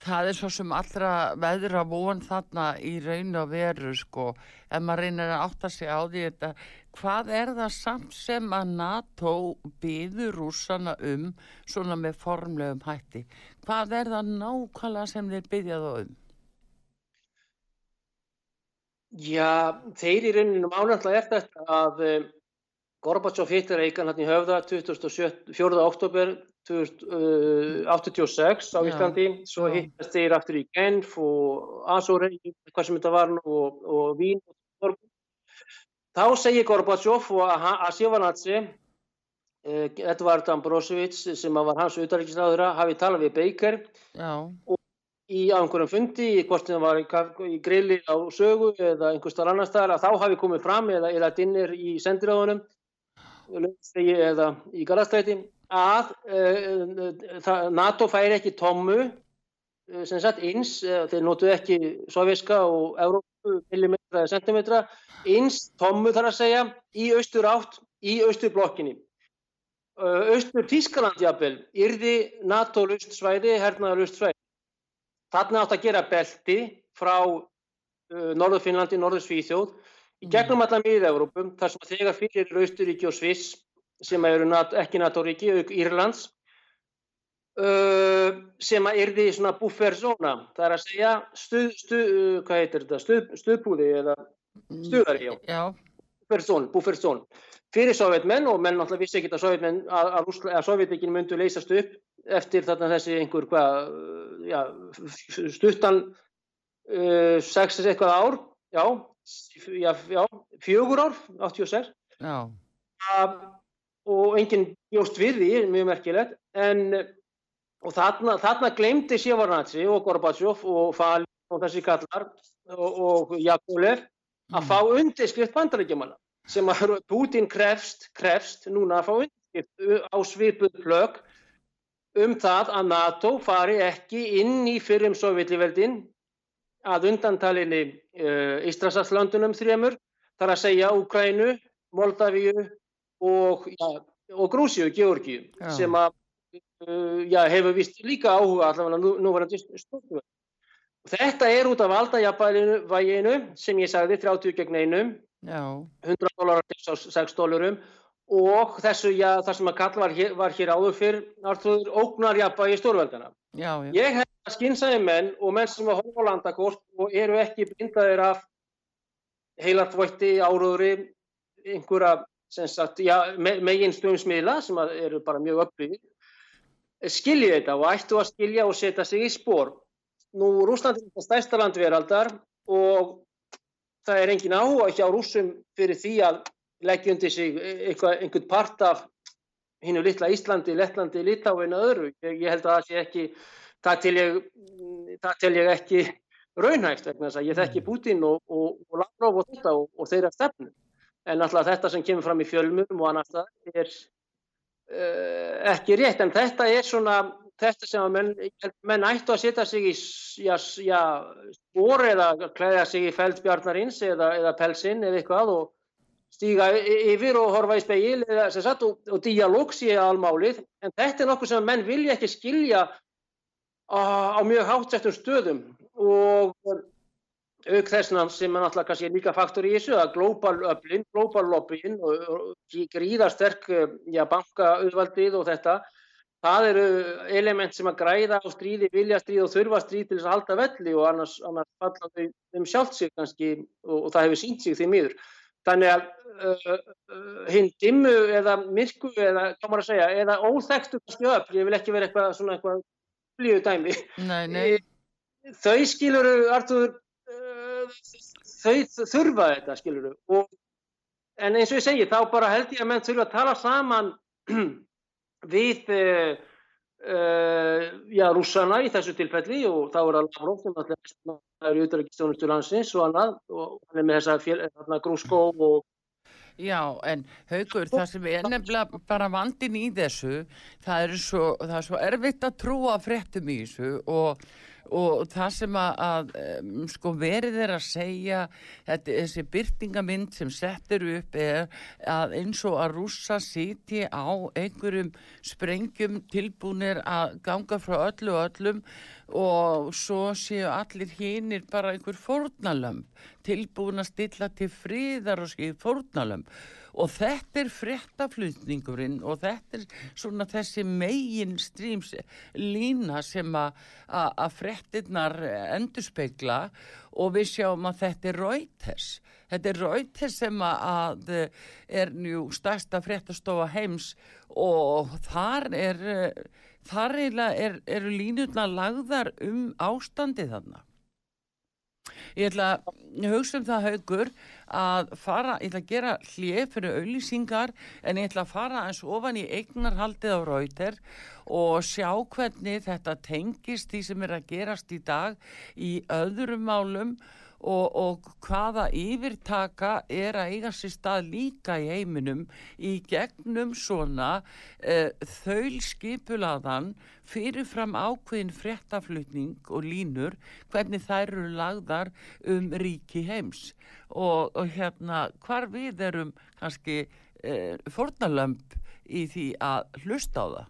það er svo sem allra veðra von þarna í raun og veru sko, ef maður reynir að átta sig á því þetta hvað er það samt sem að NATO byður rúsana um svona með formlegum hætti? Hvað er það nákvæmlega sem þeir byðja þá um? Já, þeir í rauninum ánægla er þetta að um, Gorbachev hittir eigan hann í höfða 24. oktober 1986 uh, á Íslandi. Svo hittast þeir aftur í Genf og Azorei, hvað sem þetta var og, og Vín og Þá segir Gorbachev og að Sjöfanatsi eh, Edvard Ambrosevits sem var hans utarriksræðura hafi talað við Baker já, í á einhverjum fundi, hvort það var í, í grilli á sögu eða einhvers þar annar staðar, að þá hafi komið fram eða, eða dinnir í sendiráðunum eða í Galastræti að uh, NATO færi ekki tómmu sem sagt ins, uh, þeir notuðu ekki sovjerska og millimetra eða sentimetra, ins tómmu þar að segja í austur átt í austurblokkinni. Austur Tískaland jafnvel yrði NATO lust svæði, hernaðar lust svæði. Þarna átt að gera belti frá uh, Norður Finnlandi, Norður Svíþjóð í gegnum allan miða-Európum þar sem þegar fyrir eru Austuríki og Sviss sem eru NATO, ekki NATO-ríki, Írlands uh, sem að yrði svona bufferzóna, það er að segja stuð, stuð, hvað heitir þetta, stuð, stuðbúði eða stuðari, já, já, bufferzón, bufferzón fyrir sovjetmenn og menn náttúrulega vissi ekki að sovjetmenn að, að, Rússla- að sovjetikinn myndu leysast upp eftir þarna þessi einhver hvað, já, stuttan uh, sex eitthvað ár, já, já, já, fjögur ár, 86 já, að, og enginn bjóst við því, mjög merkilegt, en og þarna, þarna glemdi Sjevarnatsi og Gorbachev og Fali og þessi kallar og, og Jakolev að fá undirskrift bandarækjumanna sem að Putin krefst, krefst núna að fá undirskrift á svipuð plögg um það að NATO fari ekki inn í fyrrum sovjetliveldin að undantalinni uh, Ístrasallandunum þrjemur, þar að segja Úkrænu, Moldavíu og, já, og Grúsíu, Georgíu, sem að uh, já, hefur vist líka áhuga allavega nú, núverandi stjórnvöld. Þetta er út af valdajabaðinu sem ég sagði 30 gegn einum, já, 100 dólarar til 6 dólarum og þessu, já, það sem að kalla var var hér áður fyrr, Artrúður, ógnarjabægi stórveldana. Ég hef að skynsæði menn og menn sem að horfa á landakort og eru ekki blindaðir af heilartvætti, áróðri, einhverja, sem sagt, já, me megin stöðumsmiðla sem eru bara mjög upplýðir, skilji þetta og ættu að skilja og setja sig í spór. Nú, Rúsland er þetta stærsta land veraldar og það er engin áhuga hjá rússum fyrir því að leggja undir sig einhvern part af hinnu litla Íslandi, Lettlandi, Litáin og öðru. Ég, ég held að það sé ekki, það tel ég, það tel ég ekki raunhægt vegna þess að ég þekki Putin og, og, og Lavrov og þetta og, og þeirra stefnu. En alltaf þetta sem kemur fram í fjölmum og annars það er ekki rétt. En þetta er svona, þetta sem að menn, menn ættu að setja sig í já, já, spór eða klæða sig í feldbjarnarins eða, eða pelsinn eða eitthvað og stíga yfir og horfa í speil eða sem sagt og, og dialóg sé almálið en þetta er nokkuð sem menn vilja ekki skilja á, á mjög hátsettum stöðum og auk þessna sem er náttúrulega kannski líka faktor í þessu að global öflin, global lobbyin og, gríðarsterk já, bankaauðvaldið og þetta það eru element sem að græða á stríði, vilja stríð og þurfa stríð til þess að halda velli og annars, annars falla þau um sjálft sig kannski og, og það hefur sínt sig því miður. Þannig að uh, uh, hinn dimmu eða myrku eða, segja, eða óþekktu öfl, ég vil ekki vera eitthvað svona eitthvað blíu dæmi. nei, nei, Þau skiluru, Artur, þau þurfa þetta skiluru og en eins og ég segi, þá bara held ég að menn þurfa að tala saman [clears throat] við uh, uh, já, rússana í þessu tilfelli og þá er það Lavrov sem alltaf er í auðvitaðrikistjónustu landsins og annað og hann er með þessa grúskó og Já, en haugur, það sem er nefnilega bara vandin í þessu, það er svo, það er svo erfitt að trúa fréttum í þessu og, og það sem að, að um, sko verið er að segja, þetta, þessi byrtingamind sem settur upp er að eins og að rússa siti á einhverjum sprengjum tilbúnir að ganga frá öllu og öllum og svo séu allir hinnir bara einhver fórnalömb tilbúin að stilla til friðar og skil fórnalömb og þetta er fréttaflutningurinn og þetta er svona þessi megin stríms lína sem að fréttinnar endurspegla. Og við sjáum að þetta er Reuters. Þetta er Reuters sem að, er njú stærsta fréttastofa heims. Og þar er þar eiginlega er, eru línutna lagðar um ástandið þarna Ég ætla að hugsa um það haugur að fara, ég ætla að gera hlið fyrir auðlýsingar en ég ætla að fara eins ofan í eignarhaldið á rauter og sjá hvernig þetta tengist því sem er að gerast í dag í öðrum málum og, og hvaða yfirtaka er að eiga sér stað líka í heiminum í gegnum svona uh, þaulskipulaðan fyrirfram ákveðin fréttaflutning og línur hvernig þær eru lagðar um ríki heims og, og hérna hvar við erum kannski uh, fornalömp í því að hlusta á það.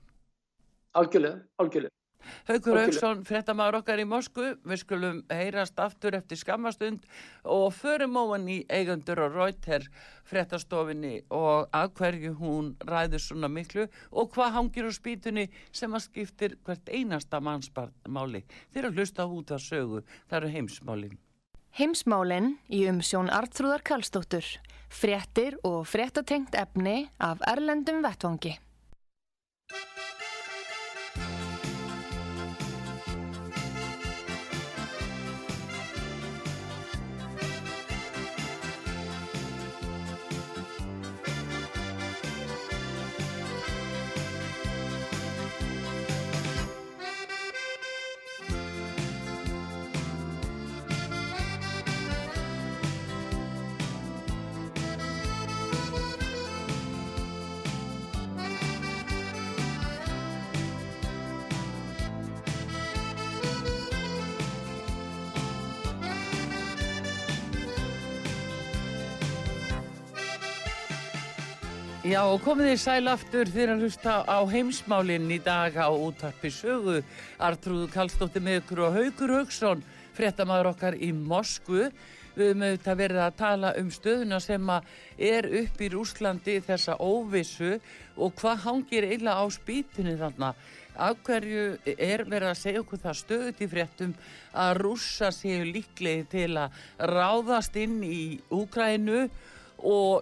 Algjörlega, algjörlega. Haugur Haugsson, frettamæður okkar í Moskvu, við skulum heyrast aftur eftir skammastund og förum óan í eigandur og rauter frettastofinni og að hverju hún ræður svona miklu og hvað hangir á spýtunni sem að skiptir hvert einasta mannsmáli. Þeir að hlusta út að sögu, það eru heimsmálinn. Heimsmálinn í umsjón Artrúðar Kallstóttur, frettir og frettatengt efni af Erlendum Vettvangi. Já, komið þið sæl aftur þegar að hlusta á heimsmálinn í dag á útarpi sögu. Artrúðu Kallstóttir með ykkur og Haugur Haugsson, fréttamaður okkar í Moskvu. Við höfum auðvitað verið að tala um stöðuna sem er upp í Rúslandi þessa óvissu og hvað hangir eila á spýtunni þarna. Af hverju er verið að segja okkur það stöðut í fréttum að rússa séu líklegi til að ráðast inn í Úkrænu og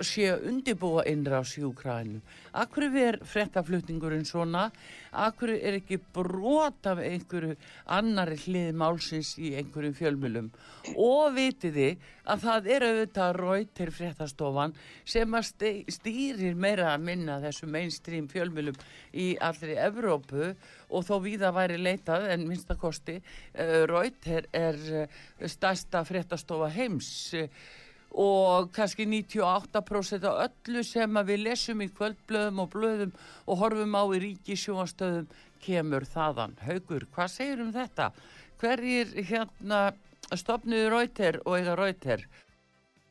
sé að undibúa innrás í Úkrænum. Akkur er frettaflutningurinn svona? Akkur er ekki brot af einhverju annari hlið málsins í einhverjum fjölmjölum? Og vitiði að það er auðvitað rautir frettastofan sem að stýrir meira að minna þessu mainstream fjölmjölum í allri Evrópu og þó viða væri leitað en minnstakosti uh, rautir er uh, stærsta frettastofa heims og og kannski 98% af öllu sem við lesum í kvöldblöðum og blöðum og horfum á í ríkisjóastöðum kemur þaðan. Haugur, hvað segir um þetta? Hverjir hérna stopnuði Rauter og eiga Rauter?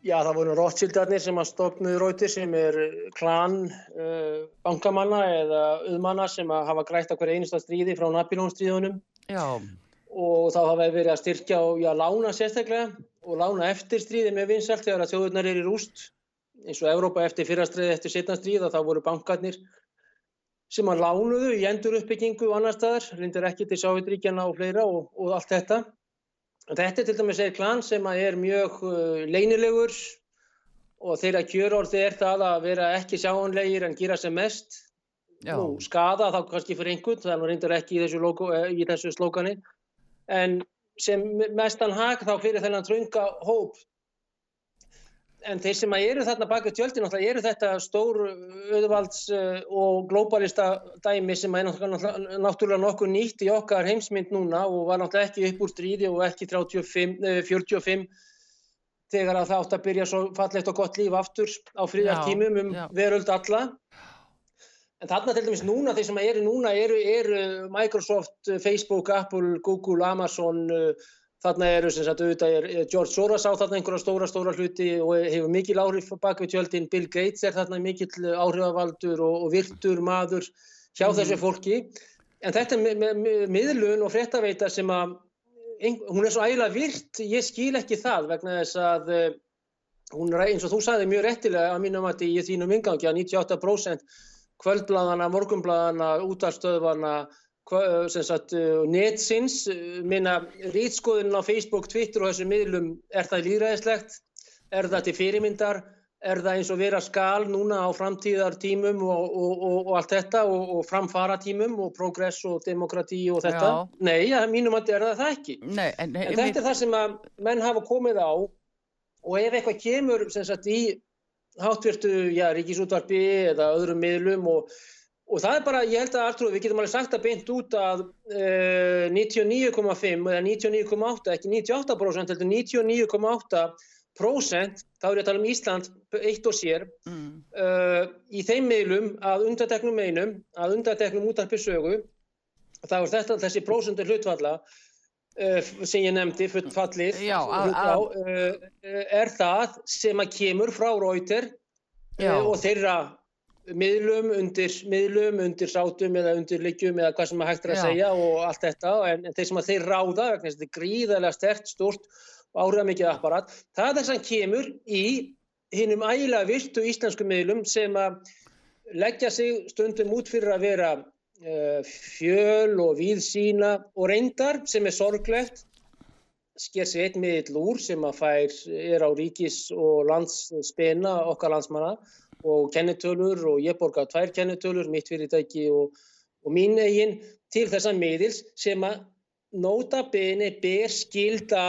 Já, það voru Rothschildarnir sem að stopnuði Rauter sem er klan uh, bankamanna eða auðmanna sem að hafa grætt hverja einasta stríði frá Napoleonstríðunum. Já. Og þá hafa verið að styrkja og já, lána sérstaklega og lána eftir stríði með vinsalt þegar að þjóðurnar er í rúst eins og Evrópa eftir fyrrastriði eftir setna stríð og þá voru bankarnir sem að lánuðu í endur uppbyggingu og annar staðar, lindir ekki til Sávidríkjana og fleira og, og allt þetta. Þetta er til dæmis einn klan sem er mjög uh, leynilegur og þeirra kjörorði er það að vera ekki sjáanlegir en gera sem mest. Nú, skada þá kannski fyrir einhvern, það er nú reyndar ekki í þessu, logo, eh, í þessu slókani, en sem mestan hag þá fyrir þennan trönga hóp en þeir sem eru þarna baka tjöldin eru þetta stór auðvalds uh, og glóbalista dæmi sem er náttúrulega nokkuð nýtt í okkar heimsmynd núna og var náttúrulega ekki upp úr stríði og ekki 35, 45 þegar að það átt að byrja svo fallegt og gott líf aftur á fríðartímum um já. veröld alla En þarna til dæmis núna, þeir sem eru núna eru, eru Microsoft, Facebook, Apple, Google, Amazon, uh, þarna eru sem sagt auðvitað er George Soros á þarna einhverja stóra, stóra hluti og hefur mikil áhrif bak við tjöldin, Bill Gates er þarna mikil áhrifavaldur og, og virtur maður hjá mm. þessu fólki. En þetta er miðlun og fréttaveita sem að, hún er svo ægilega virt, ég skil ekki það vegna þess að hún er eins og þú sagði mjög réttilega að mínum að í þínum ingangi að 98% kvöldbladana, morgumbladana, útarstöðvana, sagt, netsins, minna rýtskoðun á Facebook, Twitter og þessum miðlum, er það líðræðislegt, er það til fyrirmyndar, er það eins og vera skal núna á framtíðartímum og, og, og, og allt þetta og progress og progress og demokrati og þetta? Já. Nei, að mínum að er það það ekki. Nei, en, En þetta er það sem að menn hafa komið á og ef eitthvað kemur sagt í hátvirtu, já, ríkisútvarpi eða öðrum miðlum og, og það er bara, ég held að Artrúð, við getum alveg sagt að beint út að uh, 99,5 eða 99,8, ekki 98% heldur 99,8% þá er ég að tala um Ísland eitt og sér mm, uh, í þeim miðlum að undateknum einum, að undateknum útarpi sögu þá er þetta þessi prósundur hlutfalla uh, sem ég nefndi, fullfallið á, uh, er það sem að kemur frá Rauter og þeirra miðlum undir miðlum, undir sátum eða undir liggjum eða hvað sem að hægt er að Já. segja og allt þetta en, en þeir sem að þeir ráða þetta er gríðarlega stert, stort og áhrifða mikið apparat, það er þess að kemur í hinnum ægilega virtu íslensku miðlum sem að leggja sig stundum út fyrir að vera fjöl og víðsýna og reyndar sem er sorglegt sker sig einn miðill úr sem að fær er á ríkis og landsspena okkar landsmanna og kennitölur og ég borga tvær kennitölur, mitt fyrirtæki og, og mín eigin til þessa miðils sem að nota beni ber skilda,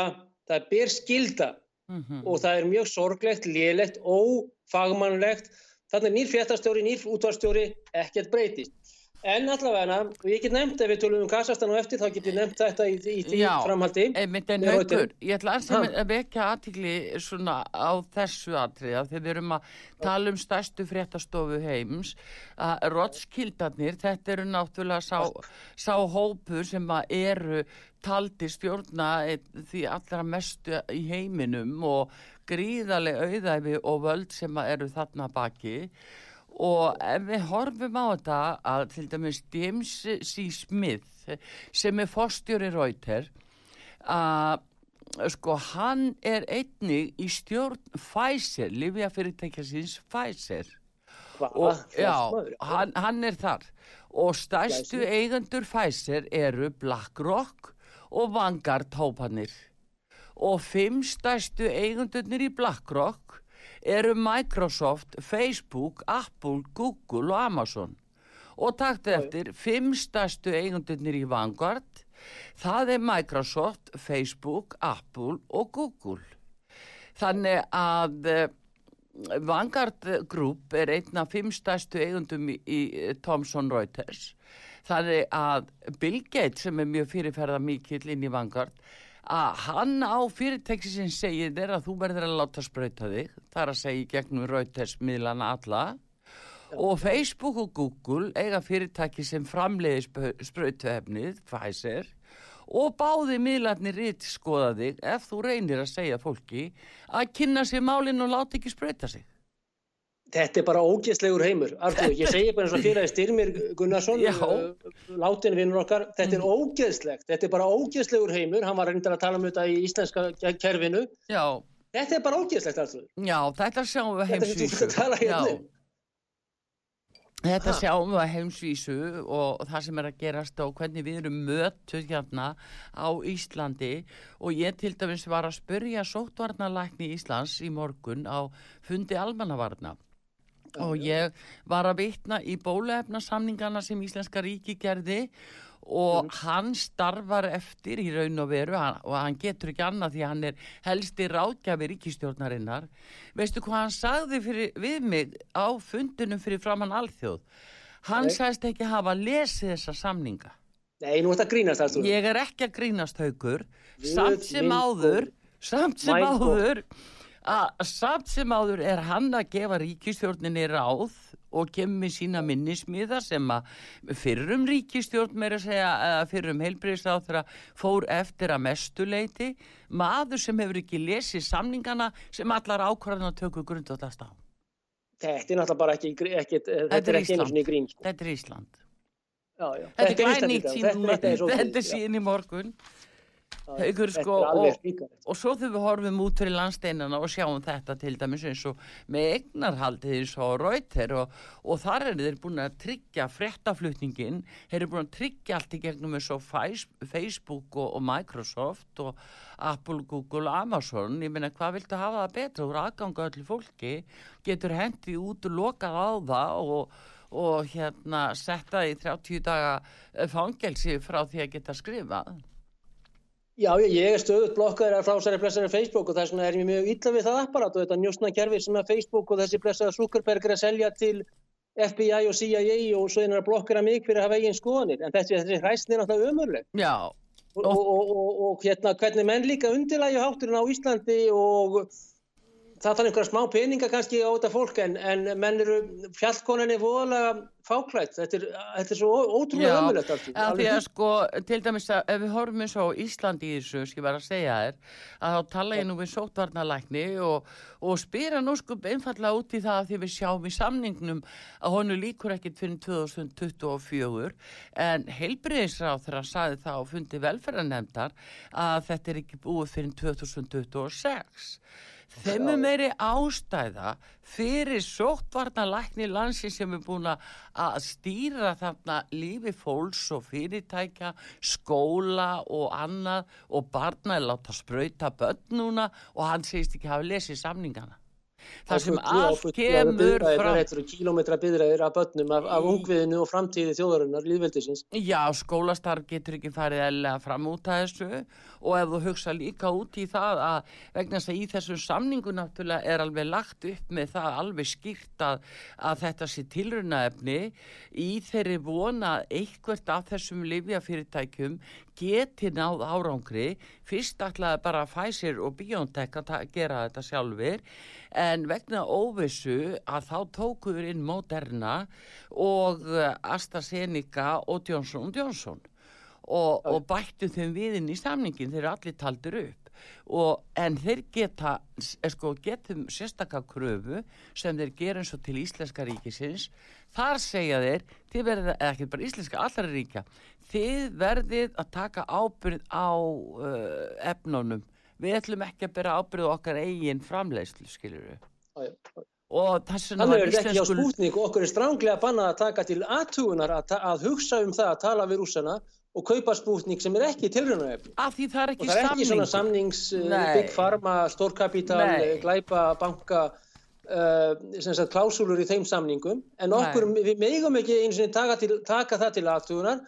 það ber skilda mhm. og það er mjög sorglegt, lélegt, ófagmannlegt. Þannig er nýr fréttastjóri, nýr útvarstjóri, ekkert breytist. En allavega, og ég get nefnt, ef við tölum um Kassastan og eftir, þá get ég nefnt þetta í, í því Já, framhaldi. Einmitt en Reuters. ég ætla að að vekja aðtikli svona á þessu atriða þegar við erum að tala um stærstu fréttastofu heims að Rottskildarnir, þetta eru náttúrulega sá, sá hópur sem að eru taldi stjórna því allra mestu í heiminum og gríðarlega auðæfi og völd sem að eru þarna baki og ef við horfum á þetta að til dæmis James C. Smith sem er forstjóri Rauter að sko hann er einnig í stjórn Pfizer, Livia fyrirtækja síns Pfizer Hvað? og já, hann, hann er þar og stærstu eigendur Pfizer eru BlackRock og Vanguard hópanir og fimm stærstu eigendurnir í BlackRock eru Microsoft, Facebook, Apple, Google og Amazon. Og taktið eftir fimm stærstu eigendurnir í Vanguard. Það er Microsoft, Facebook, Apple og Google. Þannig að eh, Vanguard Group er einn af fimm stærstu eigundum í, í Thomson Reuters. Þannig að Bill Gates sem er mjög fyrirferða mikill inn í Vanguard að hann á fyrirtæki sem segir þér að þú verður að láta sprauta þig. Það er að segja gegnum Reuters miðlana alla. Og Facebook og Google eiga fyrirtæki sem framleiði sprautuefnið, Pfizer, og báði miðlarnir ritt skoða þig ef þú reynir að segja fólki að kynna sér málinn og láta ekki sprauta sig. Þetta er bara ógeðslegur heimur. Artur, ég segi bara eins og fyrir að Styrmir Gunnarsson, uh, látin vinnur okkar, þetta er ógeðslegt. Þetta er bara ógeðslegur heimur. Hann var reyndar að tala um þetta í íslenska kerfinu. Já, Þetta er bara ógeðslegt, Artur. já, þetta sjáum við Þetta heimsvísu. hérna um. Þetta Ha. sjáum við heimsvísu og það sem er að gerast og hvernig við erum mötuð hérna á Íslandi og ég til dæmis var að spyrja sóttvarnalækni Íslands í morgun á fundi almannavarna og ég var að vitna í bólefnasamningana sem Íslenska ríki gerði og hann starfar eftir í raun og veru og hann getur ekki annað því hann er helsti ráðgjafi ríkistjórnarinnar veistu hvað hann sagði fyrir, við mig á fundinum fyrir framann alþjóð hann Nei. sagðist ekki hafa lesið þessa samninga Nei, nú ert að grínast, Artur. ég er ekki að grínast haukur Guð samt sem áður samt sem My God. Að samt sem áður er hann að gefa ríkistjórninni ráð og kemur með sína minnismiða sem að fyrrum ríkistjórn meira að segja eða fyrrum heilbreyðsáþra fór eftir að mestuleiti maður sem hefur ekki lesið samningana sem allar ákvarðan að tökku grundvöldast á. Þetta er náttúrulega bara ekki, ekki þetta Þetta er ekki sinni í grín. Sko. Þetta er Ísland. Já, já. Þetta er glænýtt sín, þetta, er er já. sín í morgun. Þetta sko, og-. Og svo þegar við horfum út fyrir landsteinana og sjáum þetta til dæmis eins og með eignarhaldið eins og rauter og, og þar er þeir búin að tryggja fréttaflutningin, þeir eru búin að tryggja allt í gegnum eins og Facebook og, og Microsoft og Apple, Google, Amazon, ég meina hvað viltu hafa það betra úr aðganga öllu fólki, getur hendið út og lokað á það og og hérna setta í 30 daga eh, fangelsi frá því að geta skrifað. Já, ég er stöðut blokkaður af frásæri blessaður Facebook og þess vegna er ég mjög illa við það apparat og þetta njósna kerfi sem að Facebook og þessi blessaður Zuckerberg er að selja til FBI og CIA og svo hann að blokkera mig fyrir að hafa eigin skoðanir. En þessi, þessi hræstin er náttúrulega ömurleg. Já, og, og, og, og, og hérna hvernig menn líka undirlægi hátturinn á Íslandi og það þarf einhverja smá peninga kannski á þetta fólk en, en menn eru fjallkoninni voðalega fáklætt þetta er, þetta er svo ótrúlega Já, ömurlegt allt að því að sko, til dæmis að ef við horfum eins og Íslandi í þessu, skal ég bara að segja þér, að þá tala ég nú við sótvarnalækni og, og spyra nú sko einfallega út í það að því við sjáum í samningnum að honu líkur ekkit fyrir 2024 en hann saði það og fundi velferðarnemdar að þetta er ekki búið fyrir 2026. Þeim er meiri ástæða fyrir sóttvarnalækni landsin sem er búin að að stýra þarna lífi fólks og fyrirtækja, skóla og annað og barna er láta sprauta börn núna og hann segist ekki hafa lesið samningana. Það sem allt kemur frá... Þetta eru kílómetra byðræðir af börnum af, af ungviðinu og framtíði þjóðarinnar, líðveldisins. Já, skólastarf getur ekki farið eðlega fram út af þessu og ef þú hugsa líka út í það að vegna þess að í þessum samningu náttúrulega er alveg lagt upp með það alveg skýrt að, að þetta sé tilrunaefni í þeirri vona eitthvert af þessum livjafyrirtækjum geti náð árangri. Fyrst ætlaði bara Pfizer og BioNTech að gera þetta sjálfur en vegna óvissu að þá tókuður inn Moderna og eh, AstraZeneca og Johnson Johnson og, og bættu þeim við inn í samningin þeir eru allir taldir upp. Og, en þeir geta eh, sko, getum sérstakka kröfu sem þeir gera eins og til Íslenska ríkisins. Þar segja þeir þið verðið, eða ekki bara Íslenska, allra ríkja þið verðið að taka ábyrð á uh, efnunum. Við ætlum ekki að bera ábyrð á okkar eigin framleiðslu, skilur við já. og þess vegna Þannig er þetta ekki á spútning og okkur er stránglega bannað að taka til aðtugunar að, að hugsa um það að tala við rússana og kaupa spútning sem er ekki tilraunaefni. af því það er Og ekki það er ekki svona samning samnings, Nei. uh, big pharma, stórkapital, Nei. uh, glæpa, banka, uh, sem sagt klásúlur í þeim samningum. En okkur, Nei. við megum ekki einu sinni taka, til, taka það til aðtugunar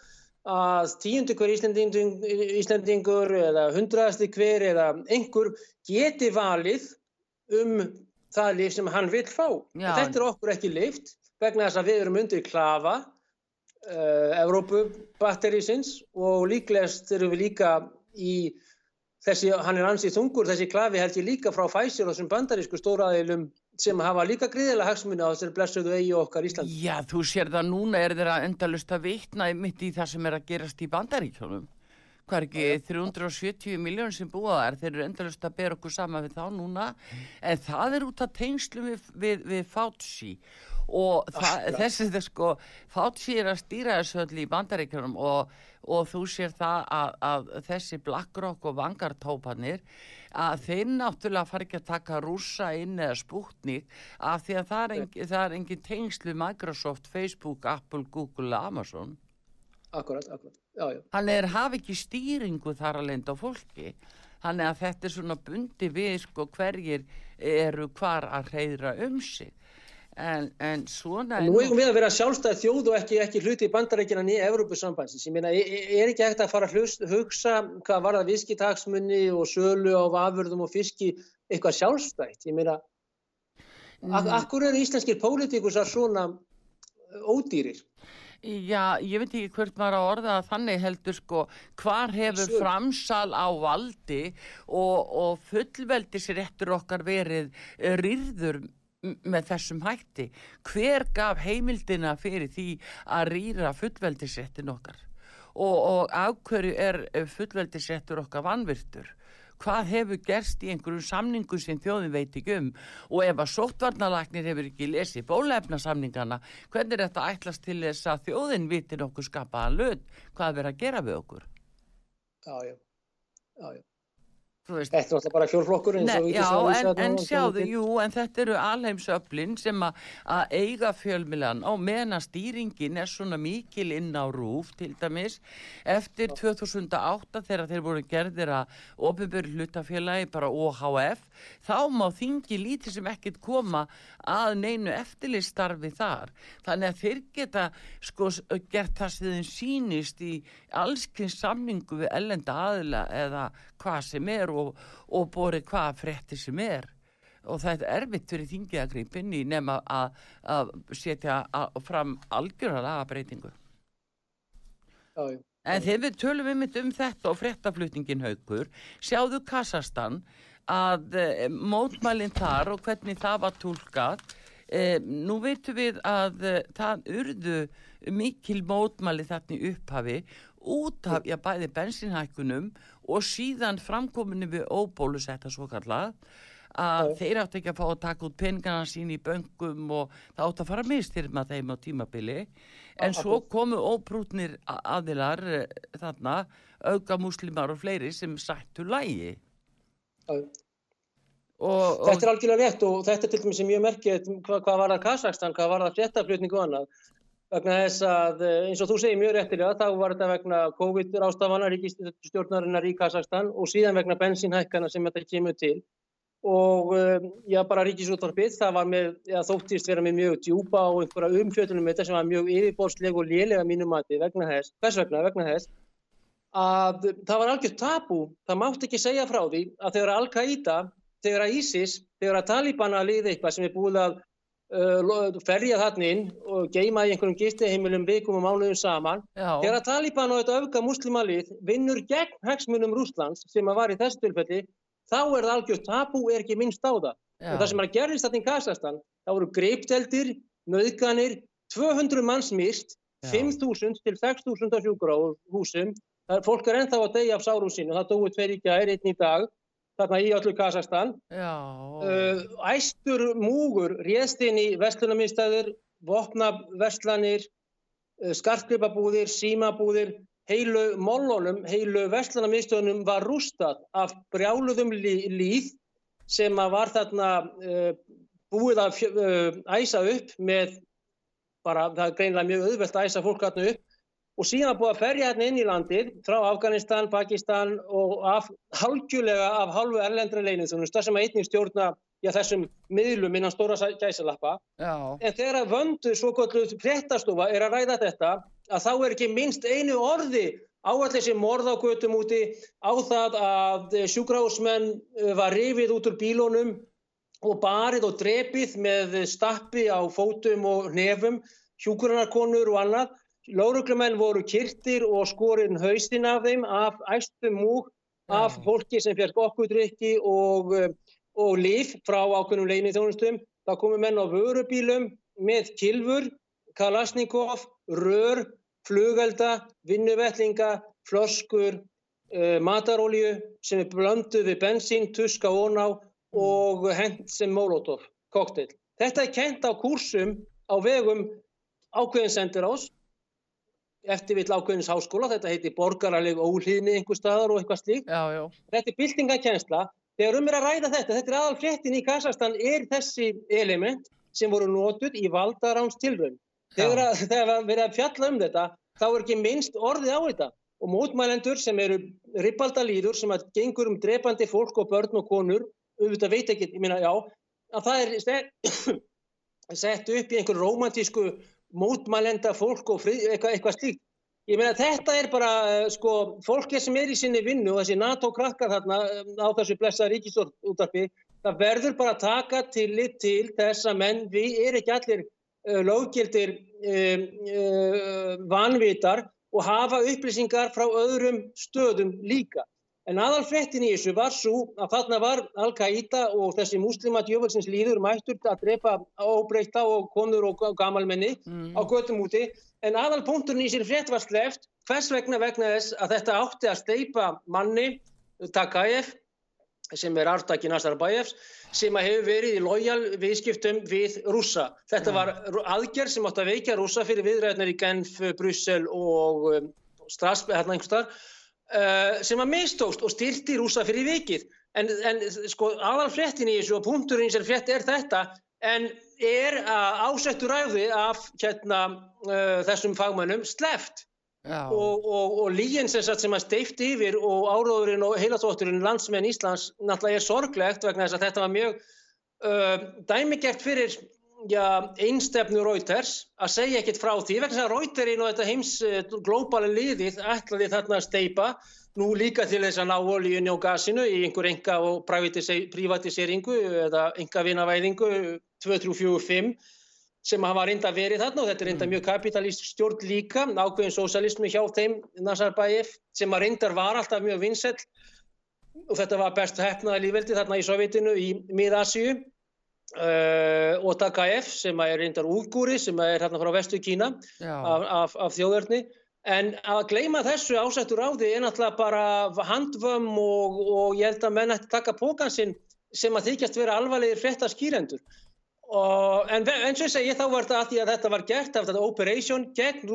að tíundu hver Íslendingur, Íslendingur eða hundraðasti hver eða einhver geti valið um það líf sem hann vil fá. Þetta er okkur ekki leift vegna þess að við erum undir klafa uh, Evrópubatterísins og líklegast erum við líka í þessi, hann er ansið þungur, þessi klafi held ég líka frá Pfizer og þessum bandarísku stóraðilum sem hafa líka gríðilega hagsmuni á þessari blessuðu eigi okkar Íslandi. Já, þú sér það núna er þeirra endalust að vitna mitt í það sem er að gerast í bandaríkjónum. Hvað er ekki 370 miljónir sem búa þar, þeir eru endalust að bera okkur saman við þá núna, en það er út af tengslum við, við, við Fauci og þessi það sko, Fauci er að stýra þessu öll í bandaríkjónum og, og þú sér það að, að þessi BlackRock og Vanguard-tópanir að þeir náttúrulega fara ekki að taka rússa inn eða spútnik af því að það er, engin, það er engin tengslu Microsoft, Facebook, Apple, Google og Amazon. Akkurat, akkurat. Já, já. Hann er hafi ekki stýringu þar að lenda á fólki. Þannig að þetta er svona bundi við sko hverjir eru hvar að reyðra um sig. En, en svona... En nú eigum við að vera sjálfstæð þjóð og ekki, ekki hluti í bandarækina nýja Evrópusambandsins. Ég meina, er, er ekki hægt að fara að hlust, hugsa hvað var það viskitaksmunni og sölu á afurðum og fiski eitthvað sjálfstætt? Ég meina, Mm. akkur eru íslenskir pólitíkusar svona ódýrir? Já, ég veit ekki hvert maður á orða að þannig heldur sko, hvar hefur Sög. framsal á valdi og, og fullveldisréttur okkar verið eh, rýrður með þessum hætti. Hver gaf heimildina fyrir því að rýra fullveldisréttin okkar? Og, og af hverju er eh, fullveldisréttur okkar vanvirtur? Hvað hefur gerst í einhverjum samningu sem þjóðin veit ekki um og ef að sóttvarnalagnir hefur ekki lesið bólefnasamningana, hvernig er þetta ætlast til þess að þjóðin viti nokkuð skapaðan löt? Hvað er verið að gera við okkur? Já, já. já, já. Þetta er náttúrulega bara fjórflokkur eins og já, en, en sjáðu, jú, en þetta eru alheimsöflin sem að eiga fjölmiðlan á meðan stýringin er svona mikil inn á rúf til dæmis eftir 2008 þegar þeir voru gerðir að ofinböru hlutafélagi bara OHF þá má þingi lítið sem ekkert koma að neinu eftirlistarfi þar. Þannig að þeir geta sko gert það sem þeim sýnist í allskins samningu við ellenda aðila eða hvað sem er og, og borið hvað frétti sem er og það er erfitt fyrir þingið að grípa inn í nema að, að setja að, fram algjörða lagabreitingu. Já, já. En þegar við tölum við mitt um þetta og fréttaflutningin haugur, sjáðu Kassastan að e, mótmælinn þar og hvernig það var tólkað, e, nú veitum við að e, það urðu mikil mótmæli þarna í upphafi út af, já, bæði bensinhækkunum og síðan framkominu við óbólusetta svo kallað að þeir átt ekki að fá að taka út peningana sín í böngum og það átt að fara mistyrma þeim á tímabili. En svo komu óbrútnir aðilar eh, þarna, auka múslimar og fleiri sem sættu lægi og, og Þetta er algjörlega rétt og þetta er til dæmis sem ég merki hvað, hvað var það Kazakstan, hvað var það fréttaflutningu annað vegna þess að eh, eins og þú segir mjög réttilega þá var þetta vegna COVID-rástafana ríkistjórnarinnar í Kazakstan og síðan vegna bensínhækkana sem þetta kemur til. Og um, já bara ríkisútvarpið það var með, já þóttist vera með mjög djúpa og einhverja umfjöldunum með þetta sem var mjög yfirbórsleg og lélega mínum mati vegna þess, hvers vegna, vegna þess að það var algjör tabú, það mátti ekki segja frá því að þegar Al-Qaida, þegar ISIS, þegar Talibana liði eitthvað sem er búið að ferja þarna inn og geima í einhverjum gistiheimilum vikum og mánuðum saman, já, þegar Taliban og þetta öfga muslimalið vinnur gegn hagsmunum Rúslands sem að var í þessu tilfelli, þá er það algjör tabú, er ekki minnst á það. já, Og það sem er að gerðist þetta í Kazakstan, það voru greipteldir, nöðganir, 200 manns mist, Já. 5.000 til 6.000 á sjúkur á húsum. Fólk er ennþá að deyja af sárum sínu, það dói tveir í gær, einn í dag, þarna í öllu Kazakstan. Uh, æstur múgur réðst inn í verslunarmiðstæður, vopnaverslanir, uh, skartgripabúðir, símabúðir, heilu mollunum, heilu verslunarmiðstöðunum var rústað af brjáluðum lí- líð sem að var þarna uh, búið að uh, æsa upp með bara, það er greinlega mjög auðvelt að æsa fólk þarna upp og síðan búið að ferja hérna inn í landið frá Afganistan, Pakistan og af, halgjörlega af halvu erlendra leyniðþjónusta sem að einnig stjórna já, þessum miðlum innan stóra gæsalappa. En þegar vöndu svo kvölduð fréttastofa er að ræða þetta að þá er ekki minnst einu orði á allir þessi morð á götum úti á það að sjúkrahúsmenn eh, var rifið út úr bílónum og barið og drepið með stappi á fótum og nefum, hjúkurunarkonur og annað. Lóruglumenn voru kyrtir og skorinn haustin af þeim af æstum múg af fólki sem fjark okkudrykki og, eh, og líf frá ákveðnum leinið þjónustum. Það komu menn á vörubílum með kilfur, kalasnikov, rör, flugelda, vinnuvettlinga, flöskur, uh, matarolju sem er blönduð við bensín, tuska óná og hent sem molotov, kokteil. Þetta er kent á kursum á vegum ákveðin sendirás eftir vill ákveðins háskóla, þetta heiti borgaraleg óhlýðni einhver staðar og eitthvað slíkt. já, já, Þetta er byltingakensla. Þegar um er að ræða þetta, þetta er aðal fréttin í Kazakstan, er þessi element sem voru notuð í valdaráns tilraun. Þegar, að, [laughs] þegar að verið að fjalla um þetta, þá er ekki minnst orðið á þetta. Og mótmælendur sem eru ribbaldalýður sem að gengur um drepandi fólk og börn og konur, auðvitað veit ekki, ég meina, já, að það er [coughs] sett upp í einhver romantísku mótmælenda fólk og frið, eitthvað, eitthvað slíkt. Ég meina þetta er bara eh, sko fólkið sem er í sinni vinnu og þessi NATO-krakkar þarna eh, á þessu blessa ríkisútarpi það verður bara að taka tillit til þess að menn við er ekki allir uh, löggildir uh, uh, vanvitar og hafa upplýsingar frá öðrum stöðum líka. En aðalfrettin í þessu var svo að þarna var Al-Qaida og þessi muslima djöfelsins líður mættur að drepa óbreyta og konur og gamalmenni mm, á götum úti. En aðalpunkturinn í sér frétt var sleft hvers vegna? Vegna þess að þetta átti að steipa manni Takayev sem er arftaki Nazarbayevs sem hefur verið í lojal viðskiptum við rússa. Þetta var aðgerð sem átti að veikja rússa fyrir viðræðnar í Genf, Brussel og um, Strasbourg, hérna einhvers uh, sem að mistókst og styrti rúsa fyrir vikið. En, en sko aðal fréttin í þessu og punkturinn sem frétt er þetta. En er að ásettu ræði af hérna, uh, þessum fagmannum sleft og, og, og lígin sem, sem að steifti yfir og áróðurinn og heilatótturinn landsmenn Íslands náttúrulega er sorglegt vegna þess að þetta var mjög uh, dæmigert fyrir já, einstefnu Reuters að segja ekkit frá því vegna að Reuterinn og þetta heims uh, glóbali liðið ætlaði þarna að steipa nú líka til þess að ná olíunni og gasinu í einhver enga og privatiseringu eða enga vinavæðingu 2, 3, 4, 5 sem hafa reynda verið þarna og þetta er reynda mm. mjög kapitalist stjórn líka, ákveðin sósalismi hjá þeim Nazarbayev sem að reyndar var alltaf mjög vinsell og þetta var best hefnaði lífveldi þarna í Sovjetinu í Mið-Asíu uh, og Takaev sem er reyndar úgúri sem er hérna frá vestu Kína af, af, af þjóðverðni en að gleima þessu ásættur áði er náttúrulega bara handvömm og, og ég held að menn ætti taka pókansinn sem að þykjast vera alvarlegir frétta skýrendur Og, en eins og ég segi þá var þetta að því að þetta var gert af þetta operation gegn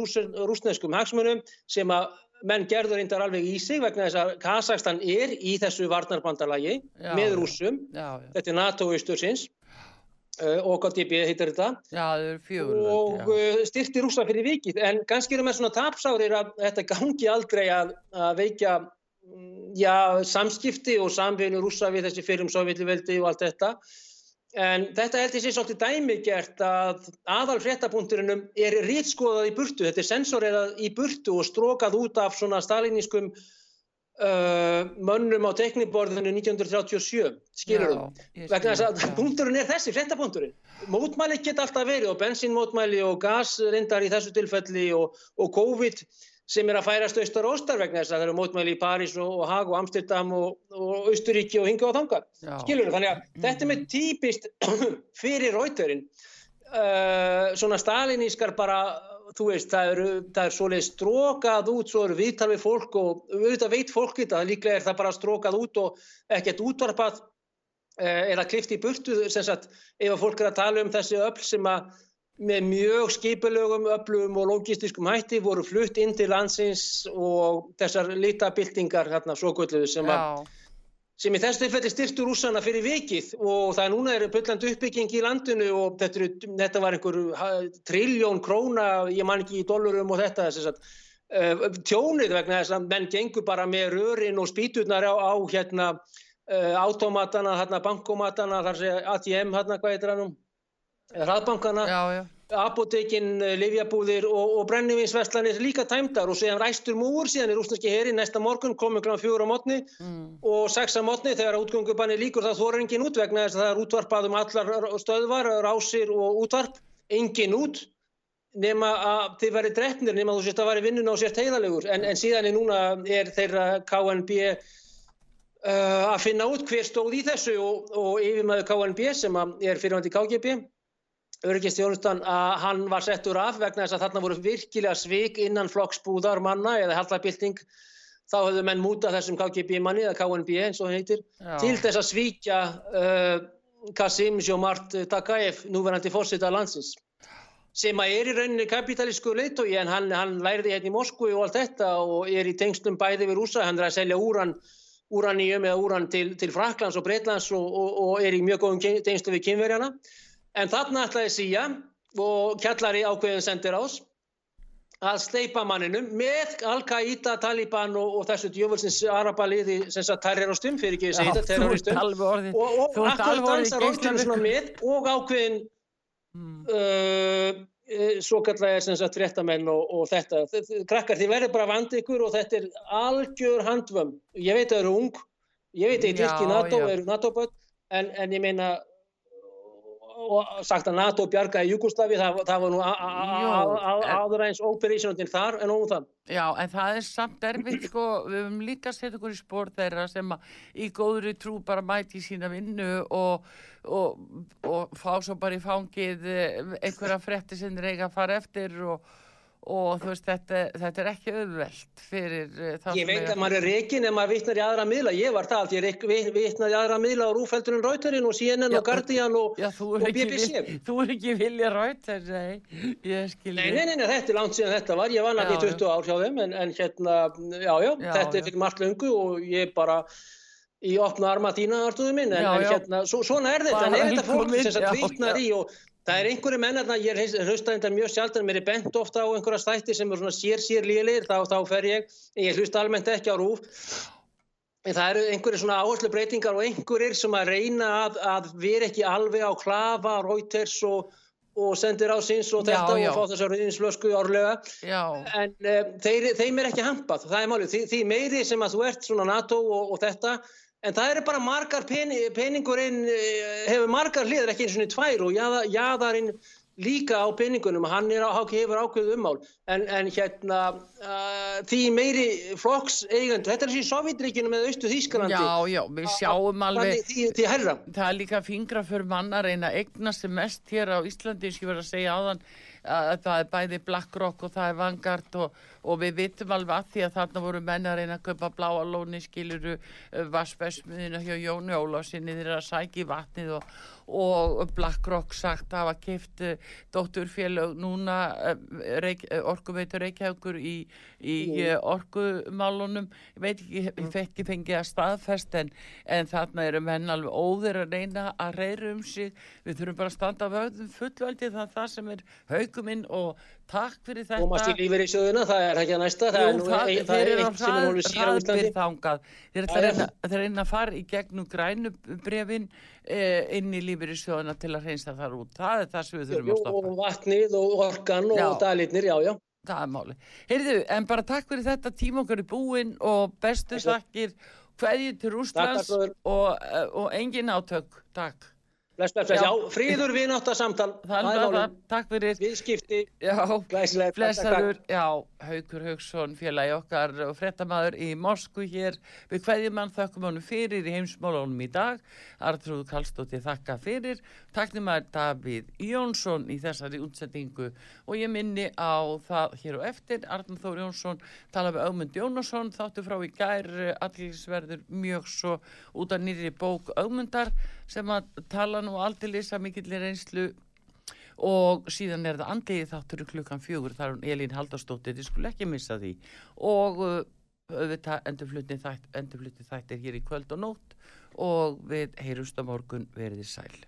rúsneskum hagsmunum sem að menn gerður reyndar alveg í sig vegna þess að Kazakstan er í þessu varnarbandalagi já, með rúsum, já, já. þetta er NATO-austursins uh, og KTB heitir þetta? Fjögur, og uh, styrti rúsa fyrir vikið. En kannski eru með svona tapsárir að þetta gangi aldrei að, að veikja mm, samskipti og samvinu rúsa við þessi fyrrum sovjetliveldi og allt þetta. En þetta held ég sé svolítið dæmigert að aðal fréttapunkturinn er rítskoðað í burtu, þetta er sensorerað í burtu og strókað út af svona stalinískum uh, mönnum á tekniborðinu 1937, skilur þú? Vegna þess að punkturinn er þessi, fréttapunkturinn. Mótmæli geta alltaf verið og bensinmótmæli og gasrindar í þessu tilfelli og, og COVID sem er að færast austar og óstar vegna þess að það eru mótmæli í París og, og Haag og Amsterdam og, og Austuríki og hinga og þanga. Skilur þú? Þannig að mm. þetta er með típist [coughs] fyrir rauturinn. Uh, svona stalinískar bara, þú veist, það eru, það er svolítið strókað út, svo eru viðtal við fólk og auðvitað veit fólk þetta, líklega er það bara strókað út og ekkert útvarpað uh, eða klift í burtu, sem sagt, ef að fólk er að tala um þessi öll sem að með mjög skipilögum, öflugum og logistiskum hætti voru flutt inn til landsins og þessar litabildingar hérna svo gulluðu sem, sem í þessu tilfelli styrtu rúsana fyrir vikið og það er núna er byggland uppbygging í landinu og þetta, þetta var einhver triljón króna, ég man ekki í dólarum og þetta þess að uh, tjónið vegna þess að menn gengur bara með rörin og spýturnar á, á hérna uh, automatana, hérna bankomatana, þar sé ATM hérna hvað heitir hann um hraðbankana, apotekin, eh, livjabúðir og, og brennivinsverslanir líka tæmdar og séðan ræstur múur, síðan er rúsneski heri næsta morgun komið kl. fjóra á mótni mm. og sex á mótni þegar útgöngubanni líkur það þóra engin út vegna þess að það er útvarpað um allar stöðvar, rásir og útvarp, engin út nema að þið verið drefnir nema þú sést að verið vinnun á sért heiðalegur en, en síðan er núna er þeirra KNB uh, að finna út hver stóð í þessu og, og yfirmaður KNB sem er fyrirvændi KGB örygistjónustan að hann var settur af vegna þess að þarna voru virkilega svik innan flokksbúðar manna eða haldabilding þá höfðu menn múta þessum KGB manni eða KNB eins og heitir Já. til þess að svíkja uh, Kasim Jomart Takaev núverandi fórsita landsins sem að er í rauninni kapitalísku leitói en hann, hann læriði hérna í Moskvu og allt þetta og er í tengslum bæði við rúsa, hann er að selja úran úraníum eða úran til, til Fraklands og Breitlands og, og, og er í mjög góðum tengslu við kynverjana En þarna ætlaði Sía og kjallari ákveðin sendir ás að steipa manninum með Al-Qaida, Taliban og, og þessu djöfulsins arabaliði sem sagt terroristum, fyrir ekki að segja terroristum og, og akkur dansar orðinu svona með og ákveðin hmm. uh, uh svo kallar er sem sagt fréttamenn og, og þetta, krakkar þið verður bara vandi ykkur og þetta er algjör handvömm, ég veit að það eru ung, ég veit að ég tilki NATO, eru NATO-böld en, en ég meina og sagt að NATO bjargaði Jugosláfi, það, það var nú áður eins operationin þar en óum það. Já, en það er samt erfitt, sko, við höfum líka sett okkur í spór þeirra sem í góðri trú bara mæti sína vinnu og, og, og fá svo bara í fangið eh, einhverja fretti sem reyga að fara eftir og og þú veist, þetta, þetta er ekki auðvelt fyrir þá Ég sem veit eiga- að maður er reikin ef maður vitnar í aðra miðla. Ég var það allt, ég reik- vi- vitnaði í aðra miðla á Rúfeldurinn Rauterinn og CNN Já, og Guardian og, Já, og BBC. vil, þú er ekki vilja rætt nei, ég skil Nei, nei, nei, nei, þetta er langt síðan þetta var. Ég var náttúrulega í 20 ár hjá þeim en, en hérna, já, já, Já, þetta er fyrir margt löngu og ég bara í opna arma þína, Artúðu minn, en, en hérna, svo, svona er þetta, en er þetta fólk sem vitnar já. í og það er einhverju menn að ég hlusta þetta mjög sjaldan, mér er bent ofta á einhverja stætti sem er svona sér sér lélir, þá, þá fer ég, ég hlusta almennt ekki á rúf, en það eru einhverju svona áherslu breytingar og einhverjir sem að reyna að, að vera ekki alveg á klafa, Reuters og, og sendir á sinns og Já, þetta já. og fá þessar rauðinslösku árlega. Já, en um, þeir, þeim er ekki hampað, það er málið, því, því meiri sem að þú ert svona NATO og, og þetta, en það eru bara margar pening, peningurinn, eh, hefur margar hliðar ekki eins og tvær og jaða, jaðarinn líka á peningunum, hann er á, hefur ákveðu ummál, en, en hérna uh, því meiri flokks eigandi, þetta er þessi Sovjetríkinu með Austu Þýskalandi, já, já, við sjáum alveg því, því það er líka fingra fyrir manna reyna að eigna sem mest hér á Íslandi ég verið að segja áðan. að það er bæði BlackRock og það er Vanguard og, og við vitum alveg að því að þarna voru menn að reyna að kaupa bláa lóni skiluru vassbæsmiðina hjá Jóni Ólásinni þeirra að sækja í vatnið og, og BlackRock sagt að hafa kift dótturfélög núna uh, reik, orkuveitur Reykjavíkur í, í orkumálunum. Ég veit ekki, ég fekk ekki fengið að staðfest en, en þarna eru menn alveg óðir að reyna að reyra um sig. Við þurfum bara að standa vöðum fullveldi það er það sem er hauguminn og takk fyrir þetta Komast í lífeyri sjóðuna, það er ekki að næsta, það er Jú, nú það, á eitt sem er alveg sér á hraðbyr Íslandi. þangað þeir ætla að já. reyna, að fara í gegnum grænu brefin eh, inn í lífyrirsjóðuna til að reynsa þar út það er það sem við þurfum að stoppa og vatnið og orkan og Já. dalitnir, já, já. það er máli Heyrðu, en bara takk fyrir þetta tíma okkar í búin og bestu Takk. þakkir hverju til takk, og, eh, og engin átök takk Bless, bless, bless. Já. Já, fríður vinátt að samtal. það er það, takk fyrir Viðskipti, Já, glæsilegt. Blessaður, já, Haukur Hauksson, félagi okkar og frettamæður í Moskvu hér. Við hverjum mann þökkum honum fyrir í heimsmálunum í dag. Artrúð Kallstóttir þakka fyrir. Taknum að Davíð Jónsson í þessari útsendingu og ég minni á það hér og eftir. Arnur Þór Jónsson tala með Ögmund Jónasson, þáttu frá í gær allirisverður mjög svo út af nýri bók Ögmundar sem að tala nú aldrei lýsa mikillir reynslu. Og síðan er það andið þáttur í klukkan fjögur þar hún Elín Haldarsdóttir, þið skulle ekki missa því. Og uh, auðvitað endurflutti þætt, endurflutti þættir hér í kvöld og nótt. Og við heyrumst á morgun veriði sæl